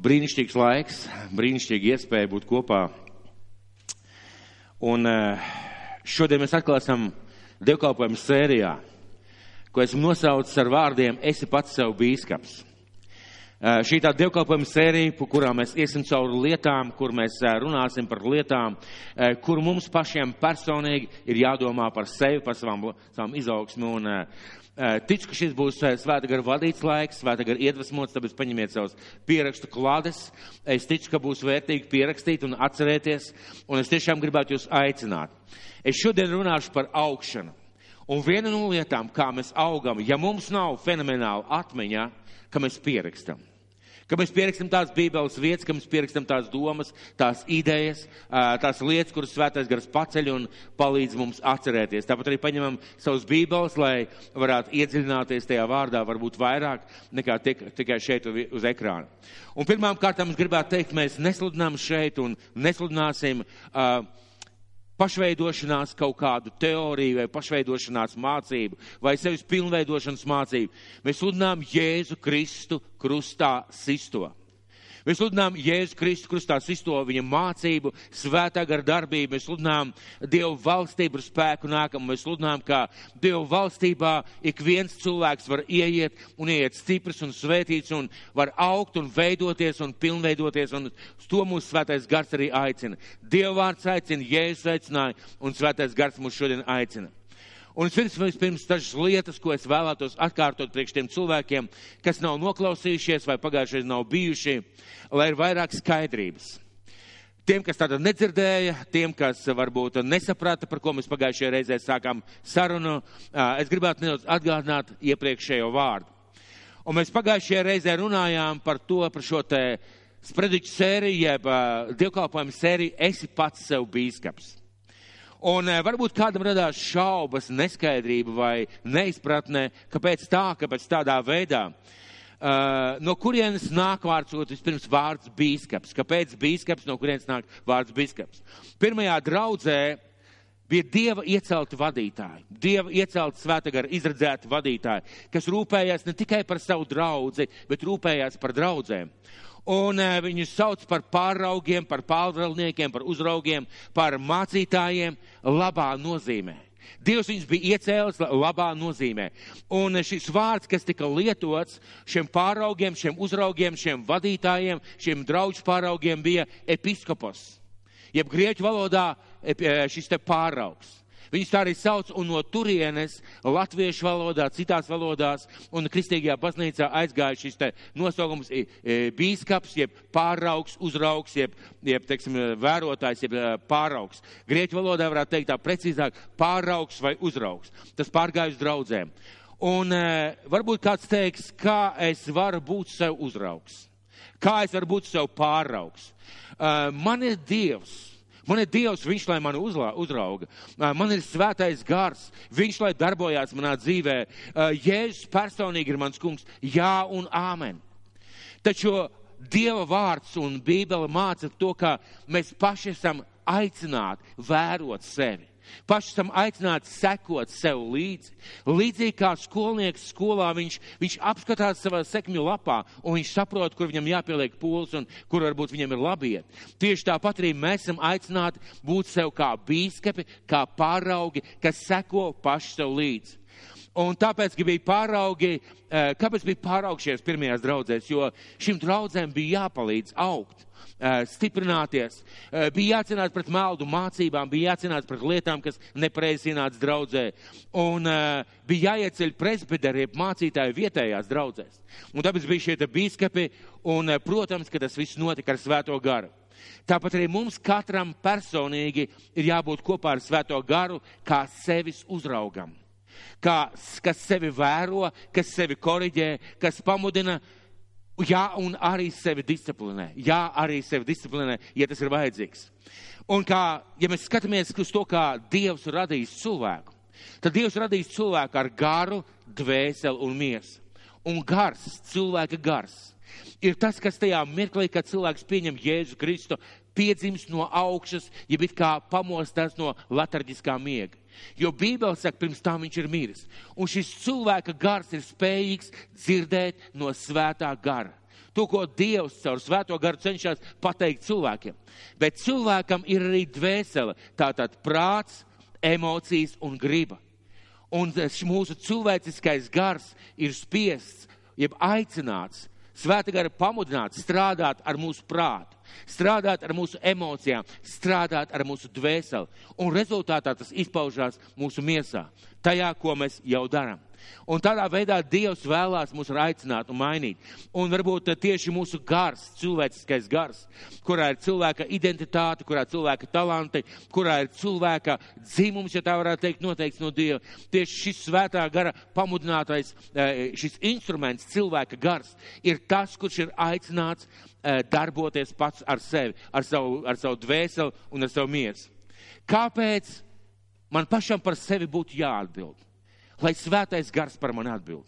Brīnišķīgs laiks, brīnišķīga iespēja būt kopā. Un šodien mēs atkal esam dievkalpojumu sērijā, ko esmu nosaucis ar vārdiem Esi pats sev bīskaps. Šī tā dievkalpojuma sērija, kurā mēs iesim cauri lietām, kur mēs runāsim par lietām, kur mums pašiem personīgi ir jādomā par sevi, par savām, savām izaugsmu. Un ticu, ka šis būs svēta gara vadīts laiks, svēta gara iedvesmots, tāpēc paņemiet savus pierakstu klādes. Es ticu, ka būs vērtīgi pierakstīt un atcerēties, un es tiešām gribētu jūs aicināt. Es šodien runāšu par augšanu. Un viena no lietām, kā mēs augam, ja mums nav fenomenāla atmiņa, ka mēs pierakstam ka mēs pierakstam tās bībeles vietas, ka mēs pierakstam tās domas, tās idejas, tās lietas, kuras svētais gars paceļ un palīdz mums atcerēties. Tāpat arī paņemam savus bībeles, lai varētu iedziļināties tajā vārdā, varbūt vairāk nekā tik, tikai šeit uz ekrāna. Un pirmām kārtām es gribētu teikt, mēs nesludinām šeit un nesludināsim. Uh, pašveidošanās kaut kādu teoriju vai pašveidošanās mācību vai sevis pilnveidošanas mācību. Mēs sludinām Jēzu Kristu krustā sisto. Mēs sludinām Jēzu Kristu krustā sisto viņa mācību, svētā gar darbību. Mēs sludinām Dievu valstību ar spēku nākam. Mēs sludinām, ka Dievu valstībā ik viens cilvēks var ieiet un ieiet stiprs un svētīts un var augt un veidoties un pilnveidoties. Un to mūsu svētais gars arī aicina. Dievu vārds aicina, Jēzus aicināja un svētais gars mūs šodien aicina. Un vispirms dažas lietas, ko es vēlētos atkārtot priekš tiem cilvēkiem, kas nav noklausījušies vai pagājušajā nav bijuši, lai ir vairāk skaidrības. Tiem, kas tāda nedzirdēja, tiem, kas varbūt nesaprata, par ko mēs pagājušajā reizē sākām sarunu, es gribētu nedaudz atgādināt iepriekšējo vārdu. Un mēs pagājušajā reizē runājām par to, par šo te sprediķu sēriju, jeb dievkalpojumu sēriju, esi pats sev bīskaps. Un eh, varbūt kādam radās šaubas, neskaidrība vai neizpratne, kāpēc tā, kāpēc tādā veidā. Uh, no kurienes nāk vārds, vispirms vārds bīskaps? Kāpēc bīskaps, no kurienes nāk vārds bīskaps? Pirmajā draudzē bija dieva iecelti vadītāji, dieva iecelti svētagara izredzēti vadītāji, kas rūpējās ne tikai par savu draudzi, bet rūpējās par draudzēm un uh, viņus sauc par pāraugiem, par pārvaldniekiem, par uzraugiem, par mācītājiem labā nozīmē. Dievs viņus bija iecēlis labā nozīmē. Un šis vārds, kas tika lietots šiem pāraugiem, šiem uzraugiem, šiem vadītājiem, šiem draudžu pāraugiem, bija episkopos. Jeb grieķu valodā šis te pāraugs. Viņus tā arī sauc, un no turienes latviešu valodā, citās valodās un kristīgajā baznīcā aizgāja šis nosaukums bīskaps, jeb pāraugs, uzraugs, jeb, jeb teiksim, vērotājs, jeb pāraugs. Grieķu valodā varētu teikt tā precīzāk, pāraugs vai uzraugs. Tas pārgājas draudzēm. Un varbūt kāds teiks, kā es varu būt sev uzraugs? Kā es varu būt sev pāraugs? Man ir Dievs Man ir Dievs, Viņš lai mani uzlā, uzrauga. Man ir svētais gars, Viņš lai darbojās manā dzīvē. Jēzus personīgi ir mans kungs. Jā un āmen. Taču Dieva vārds un Bībele māca to, ka mēs paši esam aicināti vērot sevi. Paši esam aicināti sekot sev līdzi. Līdzīgi kā skolnieks skolā, viņš, viņš apskatās savā sekmju lapā un viņš saprot, kur viņam jāpieliek pūles un kur varbūt viņam ir labiet. Tieši tāpat arī mēs esam aicināti būt sev kā bīskapi, kā pāraugi, kas seko paši sev līdzi. Un tāpēc bija pāraugi, eh, kāpēc bija pāraugšies pirmajās draudzēs, jo šim draudzēm bija jāpalīdz augt. Eh, stiprināties, eh, bija jācīnās pret meldu mācībām, bija jācīnās pret lietām, kas nepareizi ienāca draudzē, un bija jāieceļ presbiterieb mācītāji vietējās draudzēs. Un tāpēc bija šie bīskapi, un, protams, ka tas viss notika ar svēto garu. Tāpat arī mums katram personīgi ir jābūt kopā ar svēto garu, kā sevis uzraugam. Kā, kas sevi vēro, kas sevi koriģē, kas pamudina Jā, un arī sevi disciplinē. Jā, arī sevi disciplinē, ja tas ir vajadzīgs. Un kā, ja mēs skatāmies uz to, kā Dievs radījis cilvēku, tad Dievs radījis cilvēku ar garu, dvēseli un miesu. Un gars, cilvēka gars, ir tas, kas tajā mirklī, kad cilvēks pieņem Jēzu Kristu, piedzimst no augšas, ja it kā pamostās no latarģiskā miega. Jo Bībele saka, pirms tam viņš ir miris. Un šis cilvēka gars ir spējīgs dzirdēt no svētā gara. To, ko Dievs caur svēto garu cenšas pateikt cilvēkiem. Bet cilvēkam ir arī dvēsele, tātad prāts, emocijas un griba. Un mūsu cilvēciskais gars ir spiests, jeb aicināts, svēta gara pamudināts strādāt ar mūsu prātu strādāt ar mūsu emocijām, strādāt ar mūsu dvēseli. Un rezultātā tas izpaužās mūsu miesā, tajā, ko mēs jau darām. Un tādā veidā Dievs vēlās mūs aicināt un mainīt. Un varbūt tieši mūsu gars, cilvēciskais gars, kurā ir cilvēka identitāte, kurā ir cilvēka talanti, kurā ir cilvēka dzimums, ja tā varētu teikt, noteikts no Dieva. Tieši šis svētā gara pamudinātais, eh, šis instruments, cilvēka gars, ir tas, kurš ir aicināts Eh, darboties pats ar sevi, ar savu, ar savu dvēseli un ar savu miesu. Kāpēc man pašam par sevi būtu jāatbild? Lai svētais gars par mani atbild.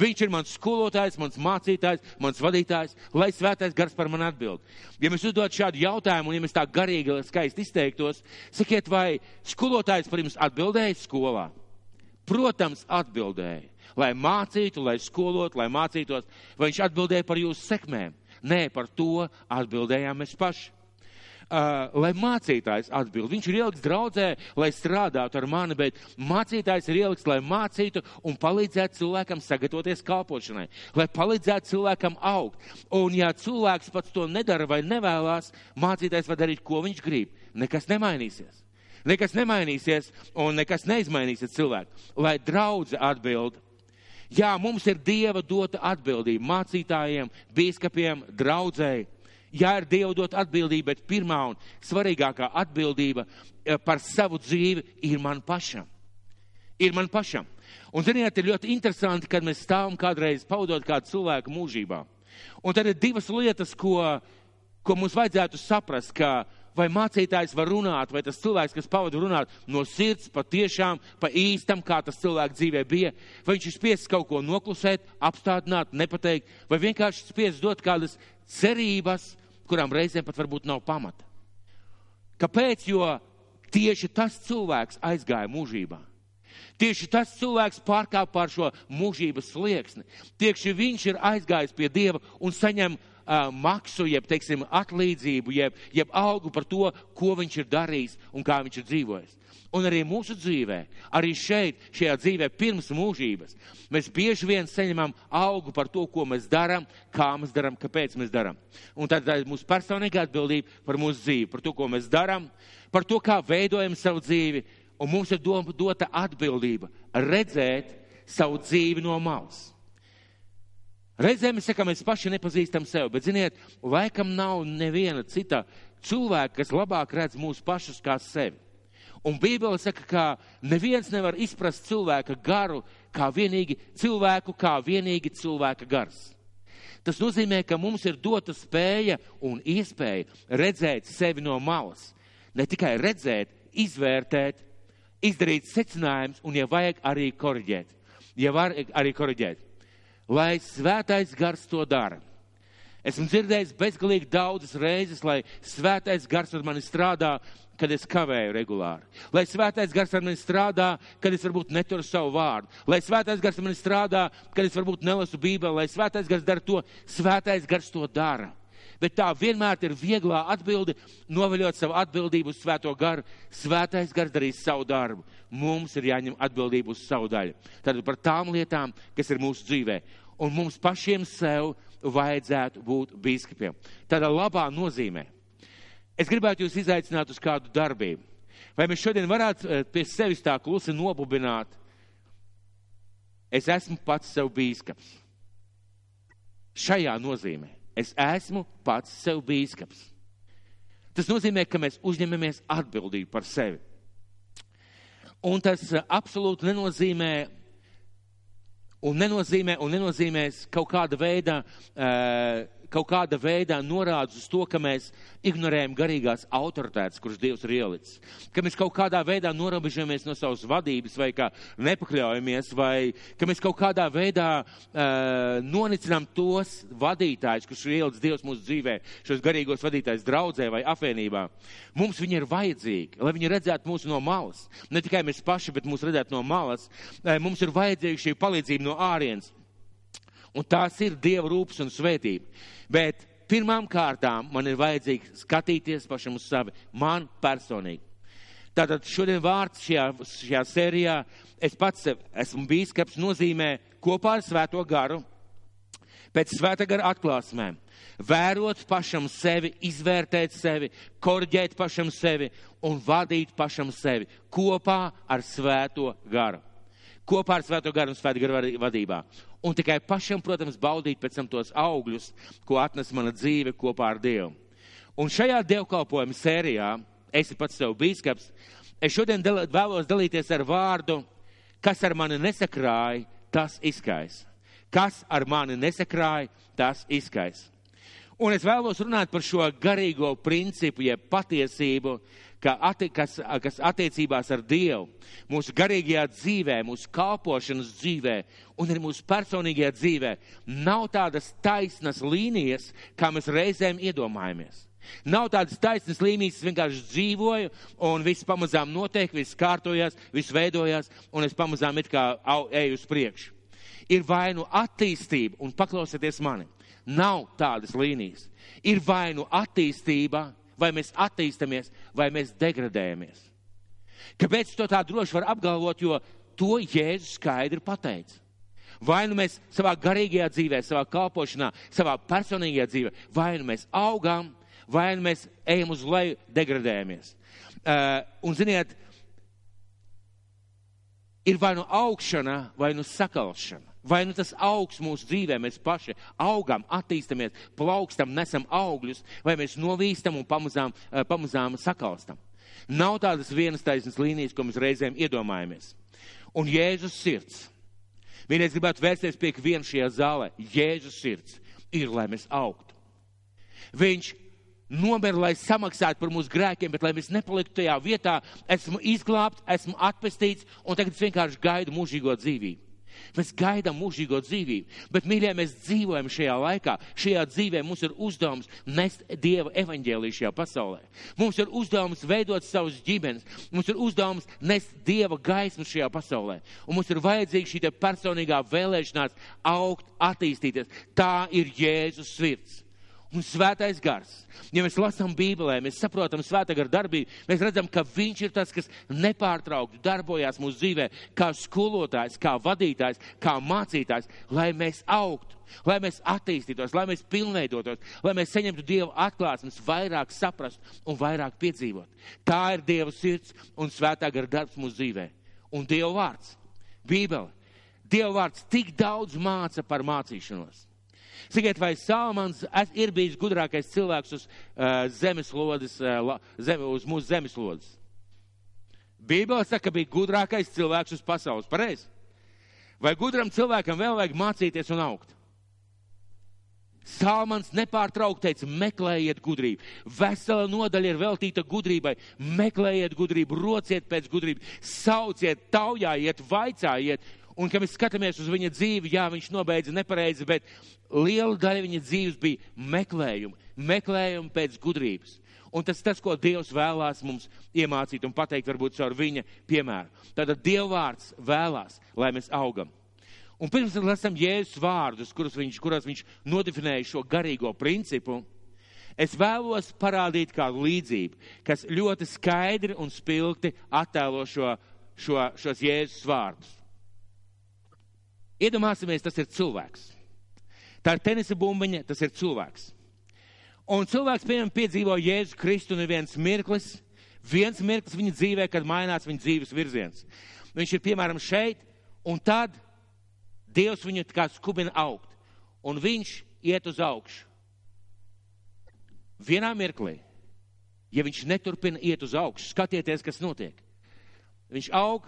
Viņš ir mans skolotājs, mans mācītājs, mans vadītājs, lai svētais gars par mani atbild. Ja mēs uzdod šādu jautājumu, un ja mēs tā garīgi, skaisti izteiktos, sakiet, vai skolotājs par jums atbildēja skolā? Protams, atbildēja. Lai mācītu, lai skolotu, lai mācītos, vai viņš atbildēja par jūsu sekmēm. Nē, par to atbildējām mēs paši. Uh, lai mācītājs atbild. Viņš ir ieliks draudzē, lai strādātu ar mani, bet mācītājs ir ieliks, lai mācītu un palīdzētu cilvēkam sagatavoties kalpošanai, lai palīdzētu cilvēkam augt. Un ja cilvēks pats to nedara vai nevēlās, mācītājs var darīt, ko viņš grib. Nekas nemainīsies. Nekas nemainīsies un nekas neizmainīsies cilvēku. Lai draudze atbild, Jā, mums ir Dieva dota atbildība mācītājiem, biskupiem, draudzēji. Jā, ir Dieva dota atbildība, bet pirmā un svarīgākā atbildība eh, par savu dzīvi ir man pašam. Ir man pašam. Un, ziniet, ir ļoti interesanti, kad mēs stāvam kādreiz pavadot kādu cilvēku mūžībā. Un tad ir divas lietas, ko, ko mums vajadzētu saprast, ka vai mācītājs var runāt, vai tas cilvēks, kas pavada runāt no sirds, patiešām, pa īstam, kā tas cilvēks dzīvē bija, vai viņš ir spiests kaut ko noklusēt, apstādināt, nepateikt, vai vienkārši spiests dot kādas cerības, kurām reizēm pat varbūt nav pamata. Kāpēc? Jo tieši tas cilvēks aizgāja mūžībā. Tieši tas cilvēks pārkāpa pār šo mūžības slieksni. Tieši viņš ir aizgājis pie Dieva un saņem uh, maksu, jeb, teiksim, atlīdzību, jeb, jeb algu par to, ko viņš ir darījis un kā viņš ir dzīvojis. Un arī mūsu dzīvē, arī šeit, šajā dzīvē, pirms mūžības, mēs bieži vien saņemam algu par to, ko mēs darām, kā mēs darām, kāpēc mēs darām. Un tad ir mūsu personīgā atbildība par mūsu dzīvi, par to, ko mēs darām, par to, kā veidojam savu dzīvi. Un mums ir dota atbildība redzēt savu dzīvi no malas. Reizēm mēs sakām, mēs paši nepazīstam sevi, bet, ziniet, laikam nav neviena cita cilvēka, kas labāk redz mūsu pašus kā sevi. Un Bībele saka, ka neviens nevar izprast cilvēka garu kā vienīgi cilvēku, kā vienīgi cilvēka gars. Tas nozīmē, ka mums ir dota spēja un iespēja redzēt sevi no malas. Ne tikai redzēt, izvērtēt, izdarīt secinājumus un, ja vajag, arī koriģēt. Ja var arī koriģēt lai svētais gars to dara. Esmu dzirdējis bezgalīgi daudzas reizes, lai svētais gars ar mani strādā, kad es kavēju regulāri. Lai svētais gars ar mani strādā, kad es varbūt neturu savu vārdu. Lai svētais gars ar mani strādā, kad es varbūt nelasu bībeli. Lai svētais gars dara to, svētais gars to dara bet tā vienmēr ir vieglā atbilde, noveļot savu atbildību uz svēto garu. Svētais gars darīs savu darbu. Mums ir jāņem atbildību uz savu daļu. Tad par tām lietām, kas ir mūsu dzīvē. Un mums pašiem sev vajadzētu būt biskupiem. Tādā labā nozīmē. Es gribētu jūs izaicināt uz kādu darbību. Vai mēs šodien varētu eh, pie sevis tā klusi nobubināt? Es esmu pats sev bīskaps. Šajā nozīmē. Es esmu pats sev bīskaps. Tas nozīmē, ka mēs uzņemamies atbildību par sevi. Un tas eh, absolūti nenozīmē, un nenozīmē, un nenozīmēs kaut kāda veida uh, kaut kāda veidā norāda uz to, ka mēs ignorējam garīgās autoritātes, kuras Dievs ir ielicis. Ka mēs kaut kādā veidā norobežamies no savas vadības vai kā nepakļaujamies, vai ka mēs kaut kādā veidā uh, nonicinām tos vadītājus, kurus ir ielicis Dievs mūsu dzīvē, šos garīgos vadītājus draudzē vai apvienībā. Mums viņi ir vajadzīgi, lai viņi redzētu mūsu no malas. Ne tikai mēs paši, bet mūs redzētu no malas. Mums ir vajadzīga šī palīdzība no ārienes. Un tās ir Dieva rūpes un svētība. Bet pirmām kārtām man ir vajadzīgi skatīties pašam uz savi, man personīgi. Tātad šodien vārds šajā, šajā sērijā, es pats esmu bīskaps, nozīmē kopā ar svēto garu, pēc svēta gara atklāsmēm, vērot pašam sevi, izvērtēt sevi, korģēt pašam sevi un vadīt pašam sevi kopā ar svēto garu. Kopā ar svēto garu un svēto garu vadībā. Un tikai pašam, protams, baudīt pēc tam tos augļus, ko atnes mana dzīve kopā ar Dievu. Un šajā dievkalpojuma sērijā esi pats sev bīskaps, es šodien dal vēlos dalīties ar vārdu, kas ar mani nesakrāja, tas izskais. Kas ar mani nesakrāja, tas izskais. Un es vēlos runāt par šo garīgo principu, jeb patiesību, ka atti, kas, kas attiecībās ar Dievu, mūsu garīgajā dzīvē, mūsu kalpošanas dzīvē un arī mūsu personīgajā dzīvē nav tādas taisnas līnijas, kā mēs reizēm iedomājamies. Nav tādas taisnas līnijas, es vienkārši dzīvoju, un viss pamazām notiek, viss kārtojās, viss veidojās, un es pamazām it kā au, eju uz priekšu. Ir vai nu attīstība, un paklausieties mani, nav tādas līnijas. Ir vai nu attīstība, vai mēs attīstamies, vai mēs degradējamies. Kāpēc to tā droši var apgalvot, jo to Jēzus skaidri pateica. Vai nu mēs savā garīgajā dzīvē, savā kalpošanā, savā personīgajā dzīvē, vai nu mēs augām, vai nu mēs ejam uz leju, degradējamies. Uh, un, ziniet, ir vai nu augšana, vai nu sakalšana. Vai nu tas augs mūsu dzīvē, mēs paši augam, attīstamies, plaukstam, nesam augļus, vai mēs novīstam un pamazām, uh, pamazām sakalstam. Nav tādas vienas taisnas līnijas, ko mēs reizēm iedomājamies. Un Jēzus sirds. Vienreiz gribētu vērsties pie viena šajā zālē. Jēzus sirds ir, lai mēs augtu. Viņš nomira, lai samaksātu par mūsu grēkiem, bet lai mēs nepaliktu tajā vietā, esmu izglābts, esmu atpestīts, un tagad es vienkārši gaidu mūžīgo dzīvību. Mēs gaidām mūžīgo dzīvību, bet, mīļie, mēs dzīvojam šajā laikā. Šajā dzīvē mums ir uzdevums nest Dieva evaņģēliju šajā pasaulē. Mums ir uzdevums veidot savus ģimenes, mums ir uzdevums nest Dieva gaismu šajā pasaulē. Un mums ir vajadzīga šī personīgā vēlēšanās augt, attīstīties. Tā ir Jēzus sirds un svētais gars. Ja mēs lasām Bībelē, mēs saprotam svētā gara darbību, mēs redzam, ka viņš ir tas, kas nepārtraukti darbojās mūsu dzīvē, kā skolotājs, kā vadītājs, kā mācītājs, lai mēs augtu, lai mēs attīstītos, lai mēs pilnveidotos, lai mēs saņemtu Dieva atklāsmes, vairāk saprast un vairāk piedzīvot. Tā ir Dieva sirds un svētā gara darbs mūsu dzīvē. Un Dieva vārds, Bībele, Dieva vārds tik daudz māca par mācīšanos. Sakiet, vai Salmans ir bijis gudrākais cilvēks uz uh, zemeslodes, uh, zem, uz mūsu zemeslodes? Bībelē saka, ka bija gudrākais cilvēks uz pasaules. Pareizi? Vai gudram cilvēkam vēl vajag mācīties un augt? Salmans nepārtraukti teica, meklējiet gudrību. Vesela nodaļa ir veltīta gudrībai. Meklējiet gudrību, rociet pēc gudrības, sauciet, taujājiet, vaicājiet, Un, kad mēs skatāmies uz viņa dzīvi, jā, viņš nobeidza nepareizi, bet liela daļa viņa dzīves bija meklējumi, meklējumi pēc gudrības. Un tas tas, ko Dievs vēlās mums iemācīt un pateikt, varbūt caur viņa piemēru. Tātad Dievvvārds vēlās, lai mēs augam. Un pirms mēs lasām Jēzus vārdus, kurus viņš, kuros viņš nodefinēja šo garīgo principu, es vēlos parādīt kādu līdzību, kas ļoti skaidri un spilgti attēlo šo, šo, šos Jēzus vārdus. Iedomāsimies, tas ir cilvēks. Tā ir tenisa bumbiņa, tas ir cilvēks. Un cilvēks, piemēram, piedzīvo Jēzu Kristu un ir viens mirklis, viens mirklis viņa dzīvē, kad mainās viņa dzīves virziens. Viņš ir, piemēram, šeit, un tad Dievs viņu kā skubina augt, un viņš iet uz augšu. Vienā mirklī, ja viņš neturpina iet uz augšu, skatieties, kas notiek. Viņš aug,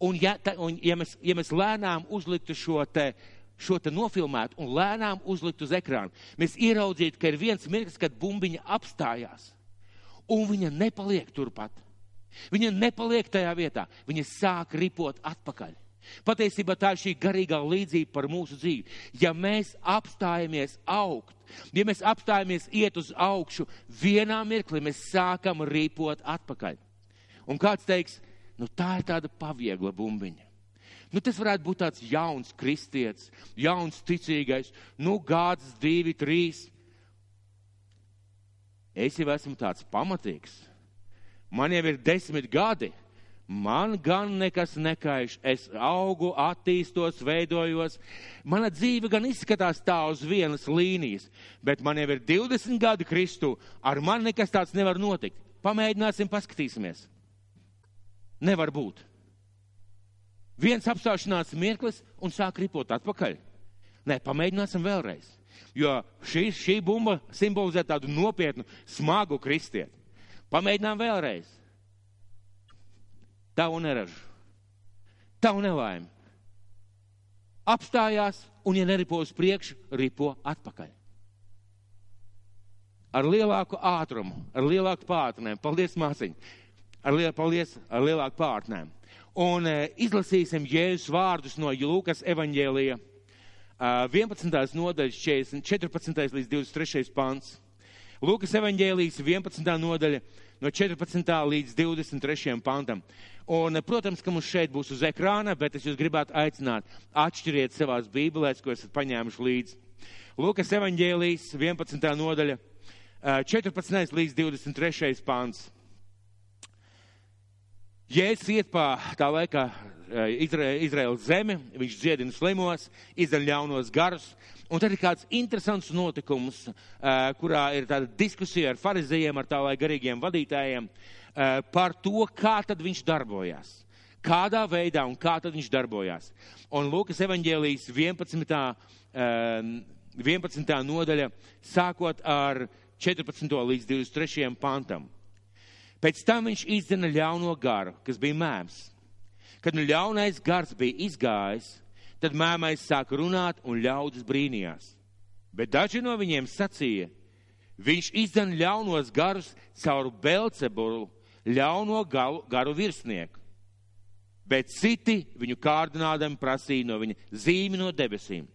Un ja, ta, un ja, mēs, ja mēs lēnām uzliktu šo te, šo te nofilmētu un lēnām uzliktu uz ekrānu, mēs ieraudzītu, ka ir viens mirklis, kad bumbiņa apstājās. Un viņa nepaliek turpat. Viņa nepaliek tajā vietā. Viņa sāk ripot atpakaļ. Patiesībā tā ir šī garīgā līdzība par mūsu dzīvi. Ja mēs apstājamies augt, ja mēs apstājamies iet uz augšu, vienā mirklī mēs sākam ripot atpakaļ. Un kāds teiks, Nu, tā ir tāda paviegla bumbiņa. Nu, tas varētu būt tāds jauns kristietis, jauns ticīgais, nu, gāds divi, trīs. Es jau esmu tāds pamatīgs. Man jau ir desmit gadi. Man gan nekas nekaiš. Es augu, attīstos, veidojos. Mana dzīve gan izskatās tā uz vienas līnijas, bet man jau ir 20 gadi Kristu. Ar mani nekas tāds nevar notikt. Pamēģināsim, paskatīsimies. Nevar būt. Viens apstāšanās mirklis un sāk ripot atpakaļ. Nē, pamēģināsim vēlreiz. Jo šī, šī bumba simbolizē tādu nopietnu, smagu kristieti. Pamēģinām vēlreiz. Tavu neražu, tavu nelaimi. Apstājās, un, ja neripo uz priekšu, ripo atpakaļ. Ar lielāku ātrumu, ar lielāku pātrinājumu. Paldies, māsiņ! Ar, liel, paldies, ar lielāku pātrinājumu. Un e, izlasīsim Jēzus vārdus no Lūkas evaņģēlija 11. nodaļas 40, 14. līdz 23. pants. Lūkas evaņģēlijas 11. nodaļa no 14. līdz 23. pantam. Un, protams, ka mums šeit būs uz ekrāna, bet es jūs gribētu aicināt, atšķiriet savās bībelēs, ko esat paņēmuši līdzi. Lūkas evaņģēlijas 11. nodaļa 14. līdz 23. pants. Jēzus iet pa tā laikā Izraēlas zemi, viņš dziedina slimos, izdara ļaunos garus. Un tad ir kāds interesants notikums, kurā ir tāda diskusija ar farizējiem, ar tā laika garīgiem vadītājiem par to, kā tad viņš darbojās. Kādā veidā un kā tad viņš darbojās. Un Lūkas evaņģēlijas 11. 11. nodaļa, sākot ar 14. līdz 23. pantam. Pēc tam viņš izdzina ļauno garu, kas bija mēms. Kad nu ļaunais gars bija izgājis, tad mēmais sāk runāt un ļaudis brīnījās. Bet daži no viņiem sacīja, viņš izdzina ļaunos garus caur Belcebulu, ļauno galu, garu virsnieku. Bet citi viņu kārdinādami prasīja no viņa zīmi no debesīm.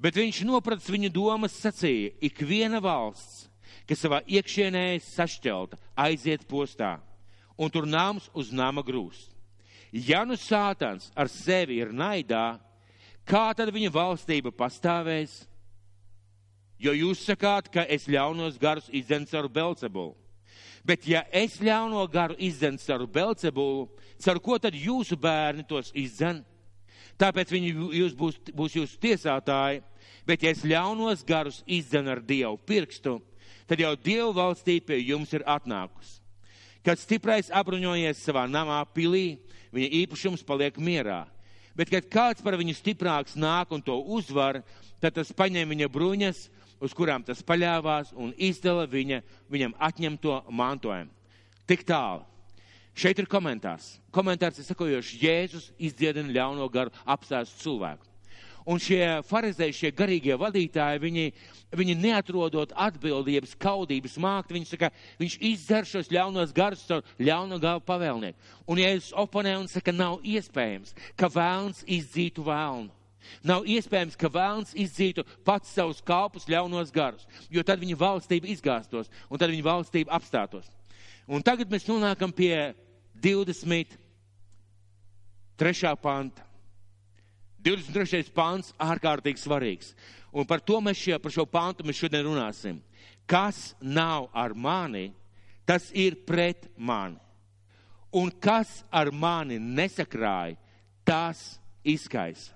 Bet viņš nopratis viņu domas, sacīja, ik viena valsts kas savā iekšienē sašķelta, aiziet postā, un tur nams uz nama grūst. Ja nu sātans ar sevi ir naidā, kā tad viņa valstība pastāvēs? Jo jūs sakāt, ka es ļaunos garus izdzentu caur Belcebulu. Bet ja es ļauno garu izdzentu caur Belcebulu, caur ko tad jūsu bērni tos izdzen? Tāpēc viņi jūs būs, būs jūsu tiesātāji. Bet ja es ļaunos garus izdzenu ar Dievu pirkstu, tad jau Dieva valstība pie jums ir atnākusi. Kad stiprais apbruņojies savā namā pilī, viņa īpašums paliek mierā. Bet, kad kāds par viņu stiprāks nāk un to uzvar, tad tas paņem viņa bruņas, uz kurām tas paļāvās, un izdala viņa, viņam atņemto mantojumu. Tik tālu. Šeit ir komentārs. Komentārs ir sakojošs: Jēzus izdziedina ļauno garu apstāstu cilvēku. Un šie farizēji, šie garīgie vadītāji, viņi, viņi neatrodot atbildības, kaudības mākt, viņi saka, viņš izdzer šos ļaunos garus caur ļauno galu pavēlnieku. Un ja es oponēju un saka, nav iespējams, ka vēlns izdzītu vēlnu. Nav iespējams, ka vēlns izdzītu pats savus kalpus ļaunos garus, jo tad viņa valstība izgāstos un tad viņa valstība apstātos. Un tagad mēs nonākam pie 23. panta. 23. pāns ārkārtīgi svarīgs. Un par to mēs šie, par šo pāntu mēs šodien runāsim. Kas nav ar mani, tas ir pret mani. Un kas ar mani nesakrāja, tas izkaisa.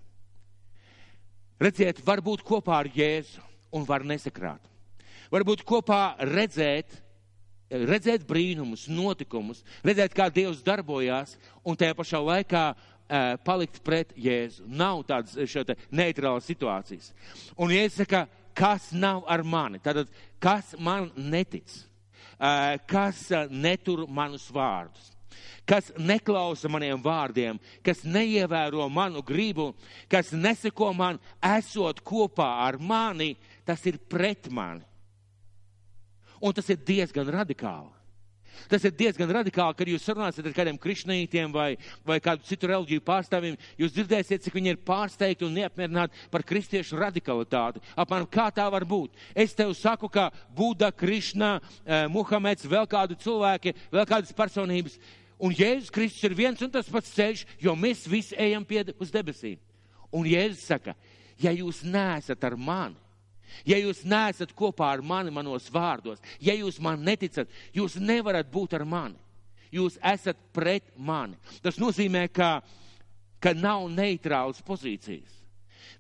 Redziet, var būt kopā ar Jēzu un var nesakrāt. Varbūt kopā redzēt, redzēt brīnumus, notikumus, redzēt, kā Dievs darbojās, un tajā pašā laikā palikt pret Jēzu. Nav tādas neitrālas situācijas. Un Jēzus saka, kas nav ar mani? Tātad, kas man netic? Kas netur manus vārdus? Kas neklausa maniem vārdiem, kas neievēro manu gribu, kas neseko man, esot kopā ar mani, tas ir pret mani. Un tas ir diezgan radikāli. Tas ir diezgan radikāli, kad jūs runāsiet ar kādiem krišnītiem vai, vai kādu citu reliģiju pārstāvjiem. Jūs dzirdēsiet, cik viņi ir pārsteigti un neapmierināti par kristiešu radikalitāti. Apmēram kā tā var būt? Es tev saku, ka Buda, Krišna, eh, Muhameds, vēl kādu cilvēki, vēl kādas personības Un Jēzus Kristus ir viens un tas pats ceļš, jo mēs visi ejam pie, uz debesīm. Un Jēzus saka, ja jūs neesat ar mani, ja jūs neesat kopā ar mani manos vārdos, ja jūs man neticat, jūs nevarat būt ar mani. Jūs esat pret mani. Tas nozīmē, ka, ka nav neitrālas pozīcijas.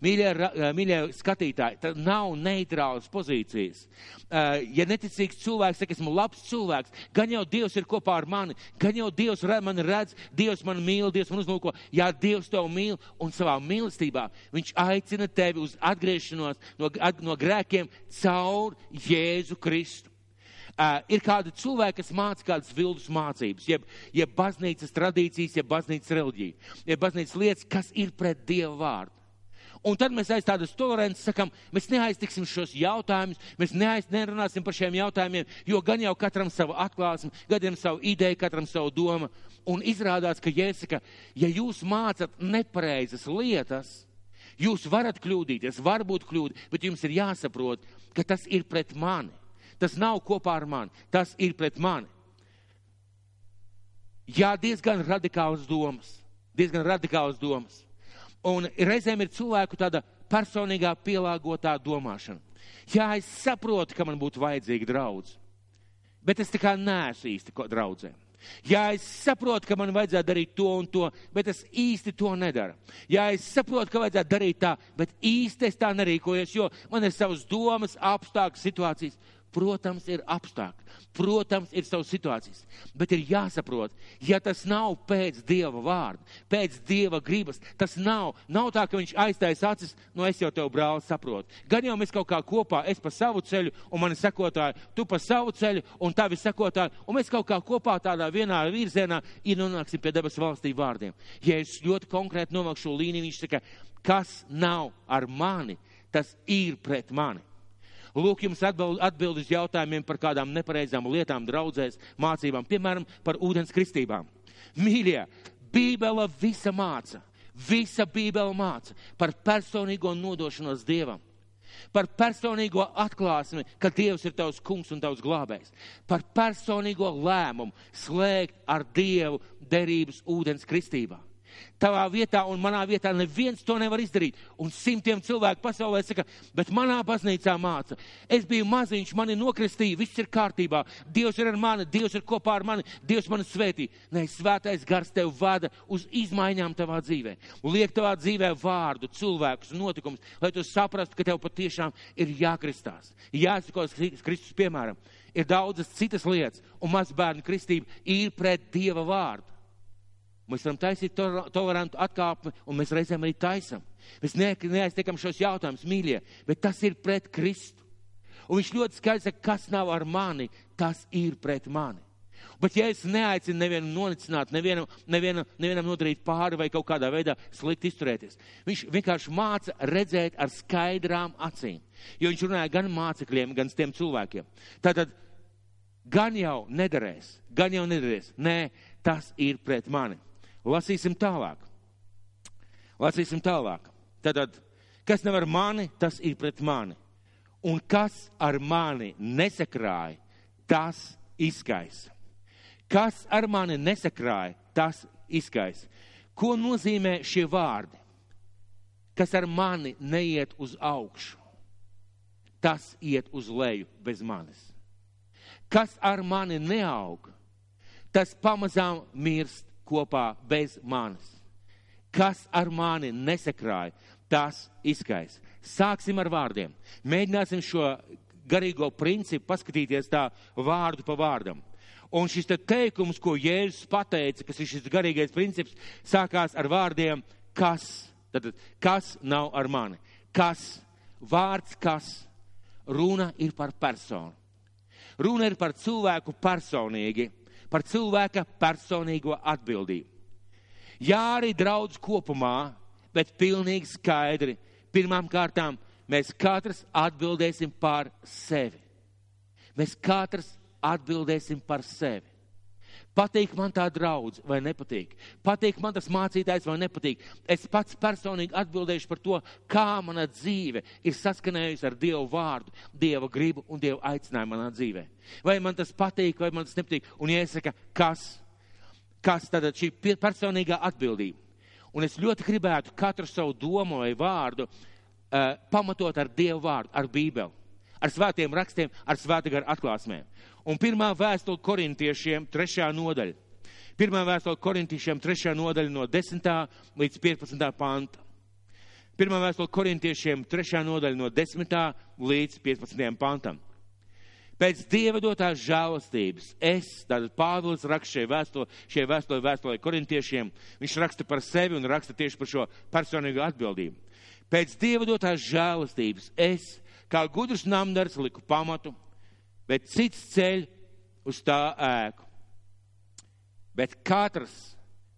Mīļie, mīļie skatītāji, tad nav neitrālas pozīcijas. Ja neticīgs cilvēks saka, esmu labs cilvēks, gan jau Dievs ir kopā ar mani, gan jau Dievs mani redz, Dievs man mīl, Dievs man uzlūko. Jā, Dievs tev mīl un savā mīlestībā Viņš aicina tevi uz atgriešanos no, no grēkiem caur Jēzu Kristu. Uh, ir kādi cilvēki, kas māca kādas vildus mācības, jeb, jeb baznīcas tradīcijas, jeb baznīcas reliģija, jeb baznīcas lietas, kas ir pret Dieva vārdu. Un tad mēs aiz tādas tolerances sakam, mēs neaiztiksim šos jautājumus, mēs neaiz, nerunāsim par šiem jautājumiem, jo gan jau katram savu atklāsmi, gadiem savu ideju, katram savu domu. Un izrādās, ka Jēsaka, ja jūs mācat nepareizas lietas, jūs varat kļūdīties, varbūt kļūdi, bet jums ir jāsaprot, ka tas ir pret mani. Tas nav kopā ar mani, tas ir pret mani. Jā, diezgan radikāls domas, diezgan radikāls domas. Un reizēm ir cilvēku tāda personīgā pielāgotā domāšana. Jā, es saprotu, ka man būtu vajadzīga draudz, bet es tā kā neesmu īsti draudzē. Jā, es saprotu, ka man vajadzētu darīt to un to, bet es īsti to nedaru. Jā, es saprotu, ka vajadzētu darīt tā, bet īsti es tā nerīkojos, jo man ir savas domas, apstākļi, situācijas. Protams, ir apstākļi, protams, ir savas situācijas, bet ir jāsaprot, ja tas nav pēc Dieva vārda, pēc Dieva gribas, tas nav, nav tā, ka viņš aiztais acis, no es jau tev brāli saprotu. Gan jau mēs kaut kā kopā, es pa savu ceļu, un mani sekotāji, tu pa savu ceļu, un tavi sekotāji, un mēs kaut kā kopā tādā vienā virzienā ir nonāksim pie debesu valstī vārdiem. Ja es ļoti konkrēti novilkšu šo līniju, viņš saka, kas nav ar mani, tas ir pret mani. Lūk, jums atbild, uz jautājumiem par kādām nepareizām lietām, draudzēs, mācībām, piemēram, par ūdens kristībām. Mīļie, Bībele visa māca, visa Bībele māca par personīgo nodošanos Dievam par personīgo atklāsmi, ka Dievs ir tavs kungs un tavs glābējs, par personīgo lēmumu slēgt ar Dievu derības ūdens kristībā. Tavā vietā un manā vietā neviens to nevar izdarīt. Un simtiem cilvēku pasaulē saka, bet manā baznīcā māca. Es biju maziņš, mani nokristīja, viss ir kārtībā. Dievs ir ar mani, Dievs ir kopā ar mani, Dievs mani svētī. Nē, svētais gars tev vada uz izmaiņām tavā dzīvē. Liek tavā dzīvē vārdu, cilvēkus, notikumus, lai tu saprastu, ka tev patiešām ir jākristās. Jāsakos Kristus piemēram. Ir daudzas citas lietas, un mazbērnu kristība ir pret Dieva vārdu. Mēs varam taisīt tolerantu atkāpi, un mēs reizēm arī taisam. Mēs neaiztiekam šos jautājumus, mīļie, bet tas ir pret Kristu. Un viņš ļoti skaidrs saka, kas nav ar mani, tas ir pret mani. Bet ja es neaicinu nevienu nonicināt, nevienam, nevienam, nevienam nodarīt pāri vai kaut kādā veidā slikti izturēties, viņš vienkārši māca redzēt ar skaidrām acīm. Jo viņš runāja gan mācekļiem, gan tiem cilvēkiem. Tātad gan jau nedarēs, gan jau nedarēs. Nē, tas ir pret mani. Lasīsim tālāk. Lasīsim tālāk. Tātad, kas nevar mani, tas ir pret mani. Un kas ar mani nesakrāja, tas izskaisa. Kas ar mani nesakrāja, tas izskaisa. Ko nozīmē šie vārdi? Kas ar mani neiet uz augšu, tas iet uz leju bez manis. Kas ar mani neaug, tas pamazām mirst kopā bez manis. Kas ar mani nesakrāja, tas izskais. Sāksim ar vārdiem. Mēģināsim šo garīgo principu paskatīties tā vārdu pa vārdam. Un šis te teikums, ko Jēzus pateica, kas ir šis garīgais princips, sākās ar vārdiem kas. Tad, kas nav ar mani? Kas? Vārds kas? Runa ir par personu. Runa ir par cilvēku personīgi par cilvēka personīgo atbildību. Jā, arī draudz kopumā, bet pilnīgi skaidri. Pirmām kārtām mēs katrs atbildēsim par sevi. Mēs katrs atbildēsim par sevi. Patīk man tā draudz vai nepatīk. Patīk man tas mācītājs vai nepatīk. Es pats personīgi atbildēšu par to, kā mana dzīve ir saskanējusi ar Dievu vārdu, Dieva gribu un Dieva aicinājumu manā dzīvē. Vai man tas patīk, vai man tas nepatīk. Un iesaka, kas? kas tad šī personīgā atbildība. Un es ļoti gribētu katru savu domu vai vārdu uh, pamatot ar Dievu vārdu, ar Bībeli, ar svētiem rakstiem, ar svēta gara atklāsmēm. Un pirmā vēstule korintiešiem, trešā nodaļa. Pirmā vēstule korintiešiem, trešā nodaļa no 10. līdz 15. panta. Pirmā vēstule korintiešiem, trešā nodaļa no 10. līdz 15. pantam. Pēc Dieva dotās žēlastības es, tātad Pāvils raksta šai vēstulē, šai vēstulē, vēstulē korintiešiem, viņš raksta par sevi un raksta tieši par šo personīgo atbildību. Pēc Dieva dotās žēlastības es, kā gudrs namdars, liku pamatu, bet cits ceļ uz tā ēku. Bet katrs,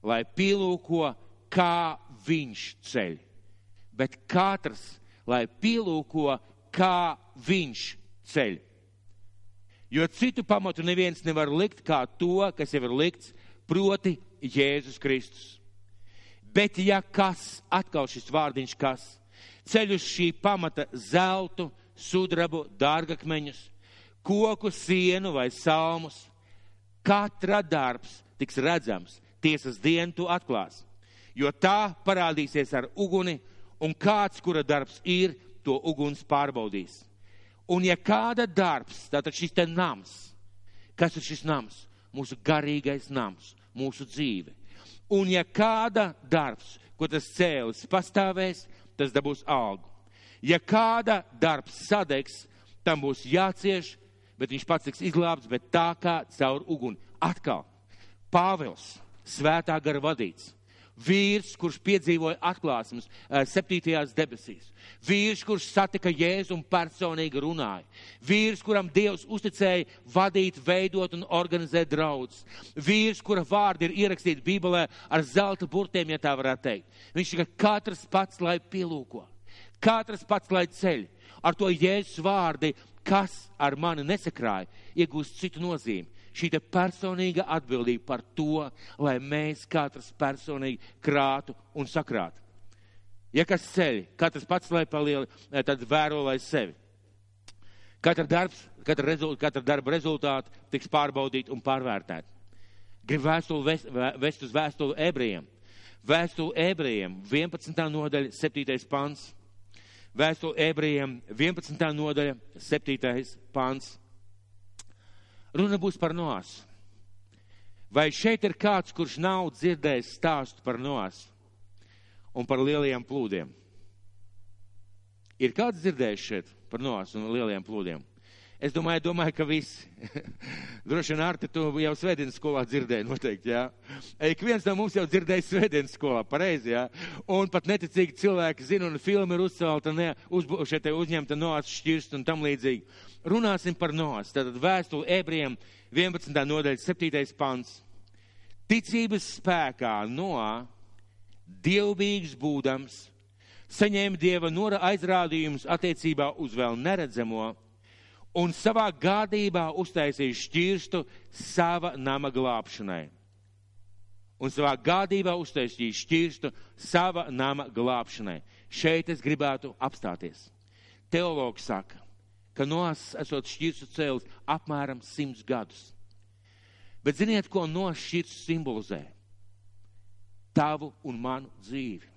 lai pielūko, kā viņš ceļ. Bet katrs, lai pielūko, kā viņš ceļ. Jo citu pamatu neviens nevar likt kā to, kas jau ir likts, proti Jēzus Kristus. Bet ja kas, atkal šis vārdiņš kas, ceļ uz šī pamata zeltu, sudrabu, dārgakmeņus, koku, sienu vai salmus, katra darbs tiks redzams, tiesas dienu to atklās. Jo tā parādīsies ar uguni, un kāds, kura darbs ir, to uguns pārbaudīs. Un ja kāda darbs, tātad šis te nams, kas ir šis nams? Mūsu garīgais nams, mūsu dzīve. Un ja kāda darbs, ko tas cēlis pastāvēs, tas dabūs algu. Ja kāda darbs sadegs, tam būs jācieš, bet viņš pats tiks izglābts, bet tā kā caur uguni. Atkal, Pāvils, svētā gara vadīts Vīrs, kurš piedzīvoja atklāsmes eh, septītajās debesīs. Vīrs, kurš satika Jēzu un personīgi runāja. Vīrs, kuram Dievs uzticēja vadīt, veidot un organizēt draudz. Vīrs, kura vārdi ir ierakstīti Bībelē ar zelta burtiem, ja tā varētu teikt. Viņš ir katrs pats, lai pielūko. Katrs pats, lai ceļ. Ar to Jēzus vārdi, kas ar mani nesakrāja, iegūst citu nozīmi šī personīga atbildība par to, lai mēs katrs personīgi krātu un sakrātu. Ja kas ceļ, katrs pats lai palieli, eh, tad vēro lai sevi. Katra, darbs, katra, rezult, katra darba rezultāti tiks pārbaudīti un pārvērtēti. Gribu vēstuli vest, vest uz vēstuli ebrejiem. Vēstuli ebrejiem 11. nodaļa, 7. pants. Vēstuli ebrejiem 11. nodaļa, 7. pants. Runa būs par nosu. Vai šeit ir kāds, kurš nav dzirdējis stāstu par nosu un par lielajiem plūdiem? Ir kāds dzirdējis šeit par nosu un lielajiem plūdiem? Es domāju, domāju ka visi. Droši vien, Arti, tu jau svētdienas skolā dzirdēji noteikti, jā. Ik viens no mums jau dzirdēja svētdienas skolā, pareizi, jā. Un pat neticīgi cilvēki zina, un filma ir uzcelta, ne, uz, šeit uzņemta noās šķirst un tam līdzīgi runāsim par nos. Tātad vēstuli ebriem 11. nodaļa 7. pants. Ticības spēkā Noā, dievbijīgs būdams, saņēma dieva nora aizrādījumus attiecībā uz vēl neredzamo un savā gādībā uztaisīja šķirstu sava nama glābšanai. Un savā gādībā uztaisīja šķirstu sava nama glābšanai. Šeit es gribētu apstāties. Teologs saka, ka nos esot šķirstu cēlis apmēram simts gadus. Bet ziniet, ko nos šķirsts simbolizē? Tavu un manu dzīvi.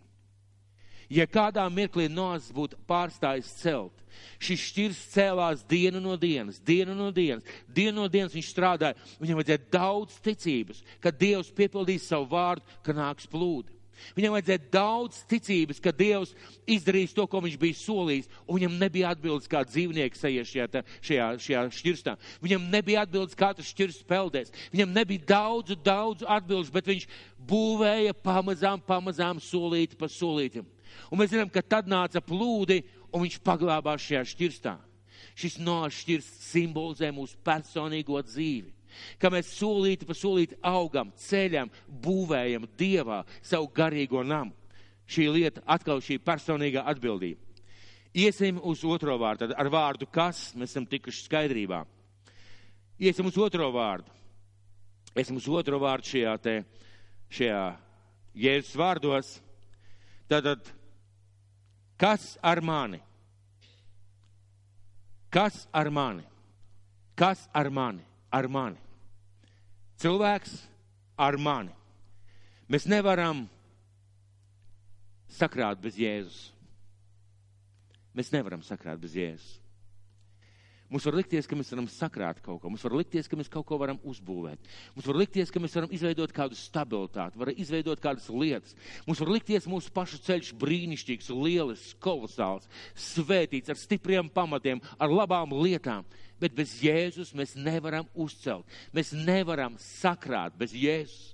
Ja kādā mirklī nos būtu pārstājis celt, šis šķirs cēlās dienu no dienas, dienu no dienas, dienu no dienas viņš strādāja. Viņam vajadzēja daudz ticības, ka Dievs piepildīs savu vārdu, ka nāks plūdi. Viņam vajadzēja daudz ticības, ka Dievs izdarīs to, ko viņš bija solījis, un viņam nebija atbildes, kā dzīvnieks ejies šajā, šajā, šajā šķirstā. Viņam nebija atbildes, kā tas šķirsts peldēs. Viņam nebija daudzu, daudzu atbildes, bet viņš būvēja pamazām, pamazām solīti pa solītim. Un mēs zinām, ka tad nāca plūdi, un viņš paglābās šajā šķirstā. Šis nošķirsts simbolizē mūsu personīgo dzīvi ka mēs solīti pa solīti augam, ceļam, būvējam Dievā savu garīgo namu. Šī lieta atkal šī personīgā atbildība. Iesim uz otro vārdu, tad ar vārdu kas mēs esam tikuši skaidrībā. Iesim uz otro vārdu. Iesim uz otro vārdu šajā te, šajā Jēzus vārdos. Tātad, kas ar mani? Kas ar mani? Kas ar mani? Ar mani. Cilvēks, ar mani. Mēs nevaram sakrāt bez Jēzus. Mēs nevaram sakrāt bez Jēzus. Mums var likties, ka mēs varam sakrāt kaut ko, mums var likties, ka mēs kaut ko varam uzbūvēt. Mums var likties, ka mēs varam izveidot kādu stabilitāti, varam izveidot kādas lietas. Mums var likties mūsu pašu ceļš brīnišķīgs, lielisks, kolosāls, svētīts, ar stipriem pamatiem, ar labām lietām. Bet bez Jēzus mēs nevaram uzcelt. Mēs nevaram sakrāt bez Jēzus.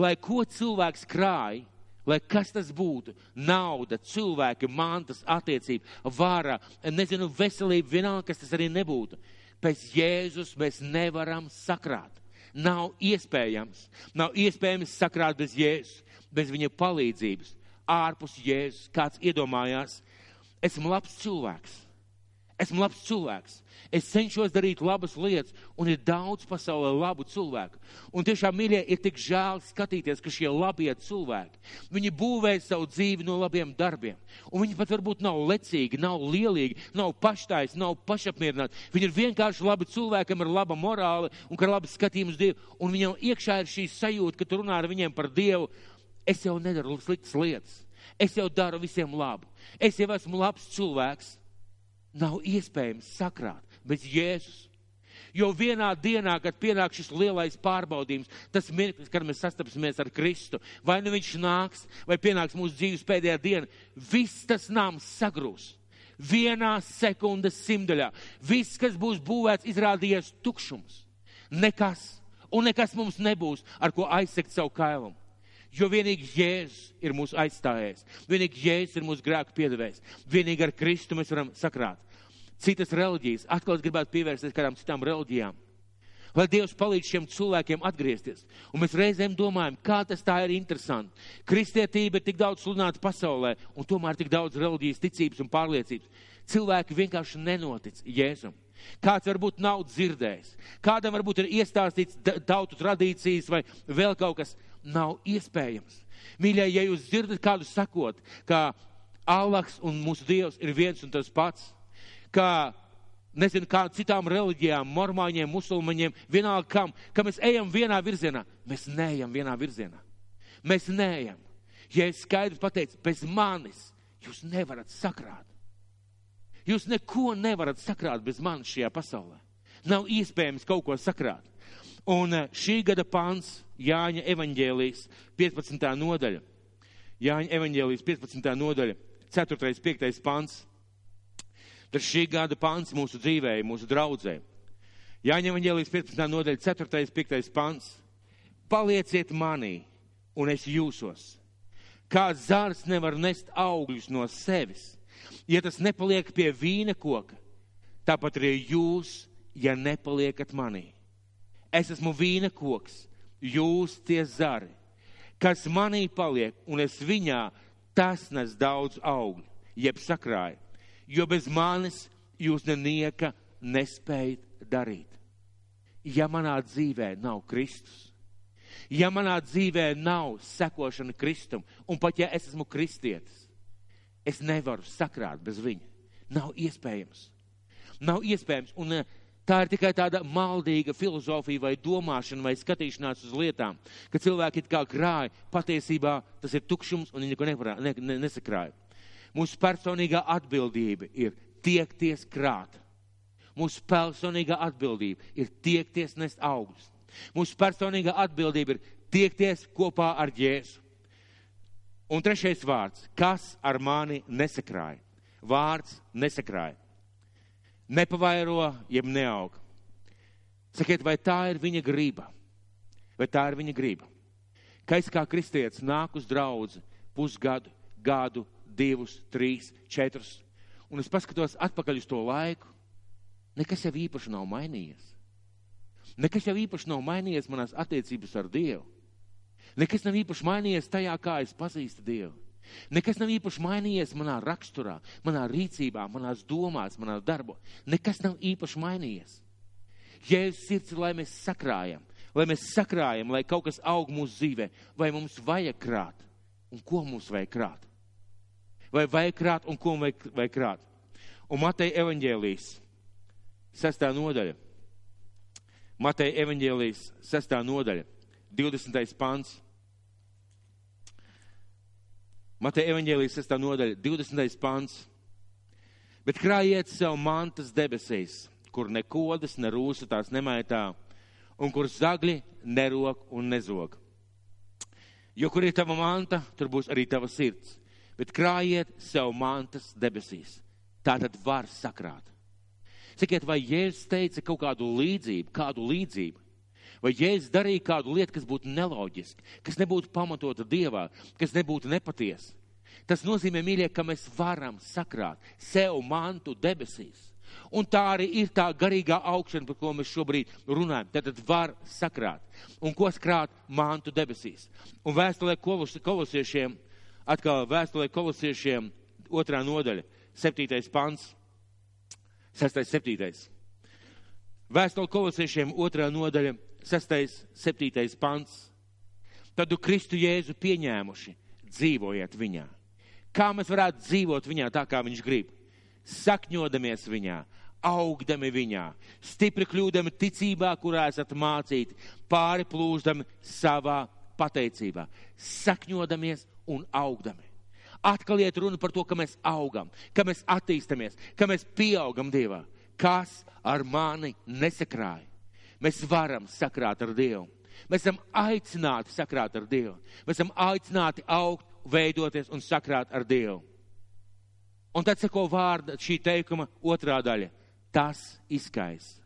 Lai ko cilvēks krāj, lai kas tas būtu - nauda, cilvēki, mantas, attiecība, vara, nezinu, veselība, vienalga, kas tas arī nebūtu. Pēc Jēzus mēs nevaram sakrāt. Nav iespējams. Nav iespējams sakrāt bez Jēzus, bez viņa palīdzības. Ārpus Jēzus kāds iedomājās, esmu labs cilvēks. Esmu labs cilvēks. Es cenšos darīt labas lietas, un ir daudz pasaulē labu cilvēku. Un tiešām, mīļie, ir tik žēl skatīties, ka šie labie cilvēki, viņi būvē savu dzīvi no labiem darbiem. Un viņi pat varbūt nav lecīgi, nav lielīgi, nav paštais, nav pašapmierināti. Viņi ir vienkārši labi cilvēki, kam ir laba morāla un kā labi skatījums Dievu. Un viņam iekšā ir šī sajūta, ka tu runā ar viņiem par Dievu. Es jau nedaru sliktas lietas. Es jau daru visiem labu. Es jau esmu labs cilvēks. Nav iespējams sakrāt bez Jēzus. Jo vienā dienā, kad pienāk šis lielais pārbaudījums, tas mirklis, kad mēs sastapsimies ar Kristu, vai nu viņš nāks, vai pienāks mūsu dzīves pēdējā diena, viss tas nams sagrūs. Vienā sekundes simtaļā. Viss, kas būs būvēts, izrādījies tukšums. Nekas. Un nekas mums nebūs, ar ko aizsegt savu kailumu. Jo vienīgi Jēzus ir mūsu aizstājējs. Vienīgi Jēzus ir mūsu grēku piedevējs. Vienīgi ar Kristu mēs varam sakrāt citas reliģijas. Atkal es gribētu pievērsties kādām citām reliģijām. Lai Dievs palīdz šiem cilvēkiem atgriezties. Un mēs reizēm domājam, kā tas tā ir interesanti. Kristietība ir tik daudz sludināta pasaulē, un tomēr tik daudz reliģijas ticības un pārliecības. Cilvēki vienkārši nenotic Jēzum. Kāds varbūt nav dzirdējis, kādam varbūt ir iestāstīts tautu tradīcijas vai vēl kaut kas nav iespējams. Mīļie, ja jūs dzirdat kādu sakot, ka Allahs un mūsu Dievs ir viens un tas pats, kā, nezinu, kā citām reliģijām, mormāņiem, musulmaņiem, vienalga kam, ka mēs ejam vienā virzienā. Mēs neejam vienā virzienā. Mēs neejam. Ja es skaidri pateicu, bez manis jūs nevarat sakrāt. Jūs neko nevarat sakrāt bez manis šajā pasaulē. Nav iespējams kaut ko sakrāt. Un eh, šī gada pants Jāņa evaņģēlijas 15. nodaļa. Jāņa evaņģēlijas 15. nodaļa, 4. 5. pants. Tas šī gada pants mūsu dzīvē, mūsu draudzē. Jāņem Evangelijas 15. nodaļa, 4. 5. pants. Palieciet manī, un es jūsos. Kā zārs nevar nest augļus no sevis, ja tas nepaliek pie vīna koka, tāpat arī jūs, ja nepaliekat manī. Es esmu vīna koks, jūs tie zari. Kas manī paliek, un es viņā, tas nes daudz augļu, jeb sakrāja jo bez manis jūs nenieka nespējat darīt. Ja manā dzīvē nav Kristus, ja manā dzīvē nav sekošana Kristum, un pat ja es esmu kristietis, es nevaru sakrāt bez viņa. Nav iespējams. Nav iespējams. Un eh, tā ir tikai tāda maldīga filozofija vai domāšana vai skatīšanās uz lietām, ka cilvēki it kā krāja, patiesībā tas ir tukšums un viņi neko nevarā, ne, ne, nesakrāja. Mūsu personīgā atbildība ir tiekties krāt. Mūsu personīgā atbildība ir tiekties nest augļus. Mūsu personīgā atbildība ir tiekties kopā ar Jēzu. Un trešais vārds, kas ar mani nesakrāja? Vārds nesakrāja. Nepavairo, jeb neaug. Sakiet, vai tā ir viņa grība? Vai tā ir viņa grība? Ka es kā kristietis nāku uz draudzi pusgadu, gadu, divus, trīs, četrus, un es paskatos atpakaļ uz to laiku, nekas jau īpaši nav mainījies. Nekas jau īpaši nav mainījies manās attiecības ar Dievu. Nekas nav īpaši mainījies tajā, kā es pazīstu Dievu. Nekas nav īpaši mainījies manā raksturā, manā rīcībā, manās domās, manā darbā. Nekas nav īpaši mainījies. Jēzus sirds ir, lai mēs sakrājam, lai mēs sakrājam, lai kaut kas aug mūsu dzīvē, vai mums vajag krāt, un ko mums vajag krāt vai vajag krāt un ko vajag, vajag krāt. Un Mateja evaņģēlijas, sestā nodaļa. Mateja evaņģēlijas, sestā nodaļa, 20. pants. Mateja evaņģēlijas 6. nodaļa, 20. pants. Bet krājiet sev mantas debesīs, kur ne kodas, ne rūsa tās nemaitā, un kur zagļi nerok un nezog. Jo kur ir tava manta, tur būs arī tava sirds. Bet krājiet sev mantas debesīs. Tā tad var sakrāt. Sakiet, vai Jēzus teica kaut kādu līdzību, kādu līdzību? Vai Jēzus darīja kādu lietu, kas būtu neloģiska, kas nebūtu pamatota Dievā, kas nebūtu nepatiesa? Tas nozīmē, mīļie, ka mēs varam sakrāt sev mantu debesīs. Un tā arī ir tā garīgā augšana, par ko mēs šobrīd runājam. Tad var sakrāt. Un ko skrāt mantu debesīs? Un vēstulē kolosiešiem, atkal vēstulē kolosiešiem, otrā nodaļa, septītais pants, sestais, septītais. Vēstule kolosiešiem, otrā nodaļa, sestais, septītais pants. Tad Kristu Jēzu pieņēmuši, dzīvojiet viņā. Kā mēs varētu dzīvot viņā tā, kā viņš grib? Sakņodamies viņā, augdami viņā, stipri kļūdami ticībā, kurā esat mācīti, pāri plūždami savā pateicībā, sakņodamies un augdami. Atkal iet runa par to, ka mēs augam, ka mēs attīstamies, ka mēs pieaugam Dievā. Kas ar mani nesakrāja? Mēs varam sakrāt ar Dievu. Mēs esam aicināti sakrāt ar Dievu. Mēs esam aicināti augt, veidoties un sakrāt ar Dievu. Un tad seko vārda šī teikuma otrā daļa. Tas izskais.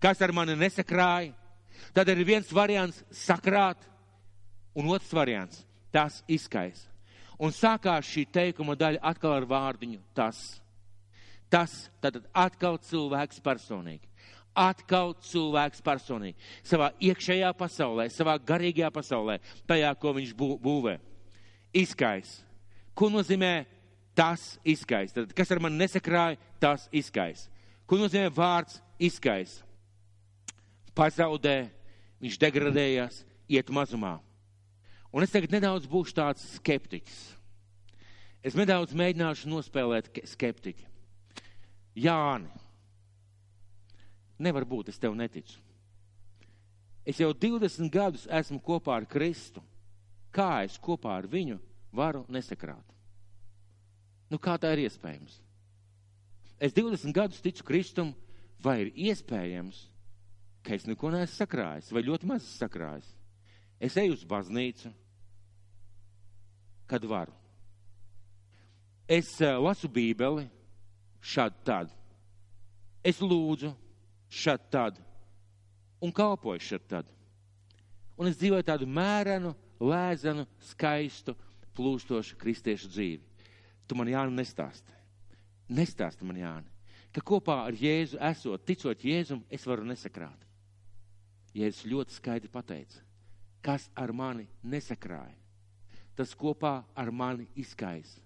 Kas ar mani nesakrāja? Tad ir viens variants sakrāt, un otrs variants - tas izskais. Un sākās šī teikuma daļa atkal ar vārdiņu tas. Tas tad atkal cilvēks personīgi atkal cilvēks personīgi, savā iekšējā pasaulē, savā garīgajā pasaulē, tajā, ko viņš būvē. Izskais. Ko nozīmē tas izskais? Tad, kas ar mani nesakrāja, tas izskais. Ko nozīmē vārds izskais? Pazaudē, viņš degradējās, iet mazumā. Un es tagad nedaudz būšu tāds skeptiķis. Es nedaudz mēģināšu nospēlēt skeptiķi. Jāni, Nevar būt, es tev neticu. Es jau 20 gadus esmu kopā ar Kristu. Kā es kopā ar viņu varu nesakrāt? Nu, kā tā ir iespējams? Es 20 gadus ticu Kristum, vai ir iespējams, ka es neko neesmu sakrājis, vai ļoti maz sakrājis? Es eju uz baznīcu, kad varu. Es uh, lasu Bībeli, šādi tad. Es lūdzu, šad tad un kalpoju šad tad. Un es dzīvoju tādu mērenu, lēzenu, skaistu, plūstošu kristiešu dzīvi. Tu man Jāni nestāsti. Nestāsti man Jāni, ka kopā ar Jēzu esot, ticot Jēzum, es varu nesakrāt. Jēzus ļoti skaidri pateica, kas ar mani nesakrāja, tas kopā ar mani izkais.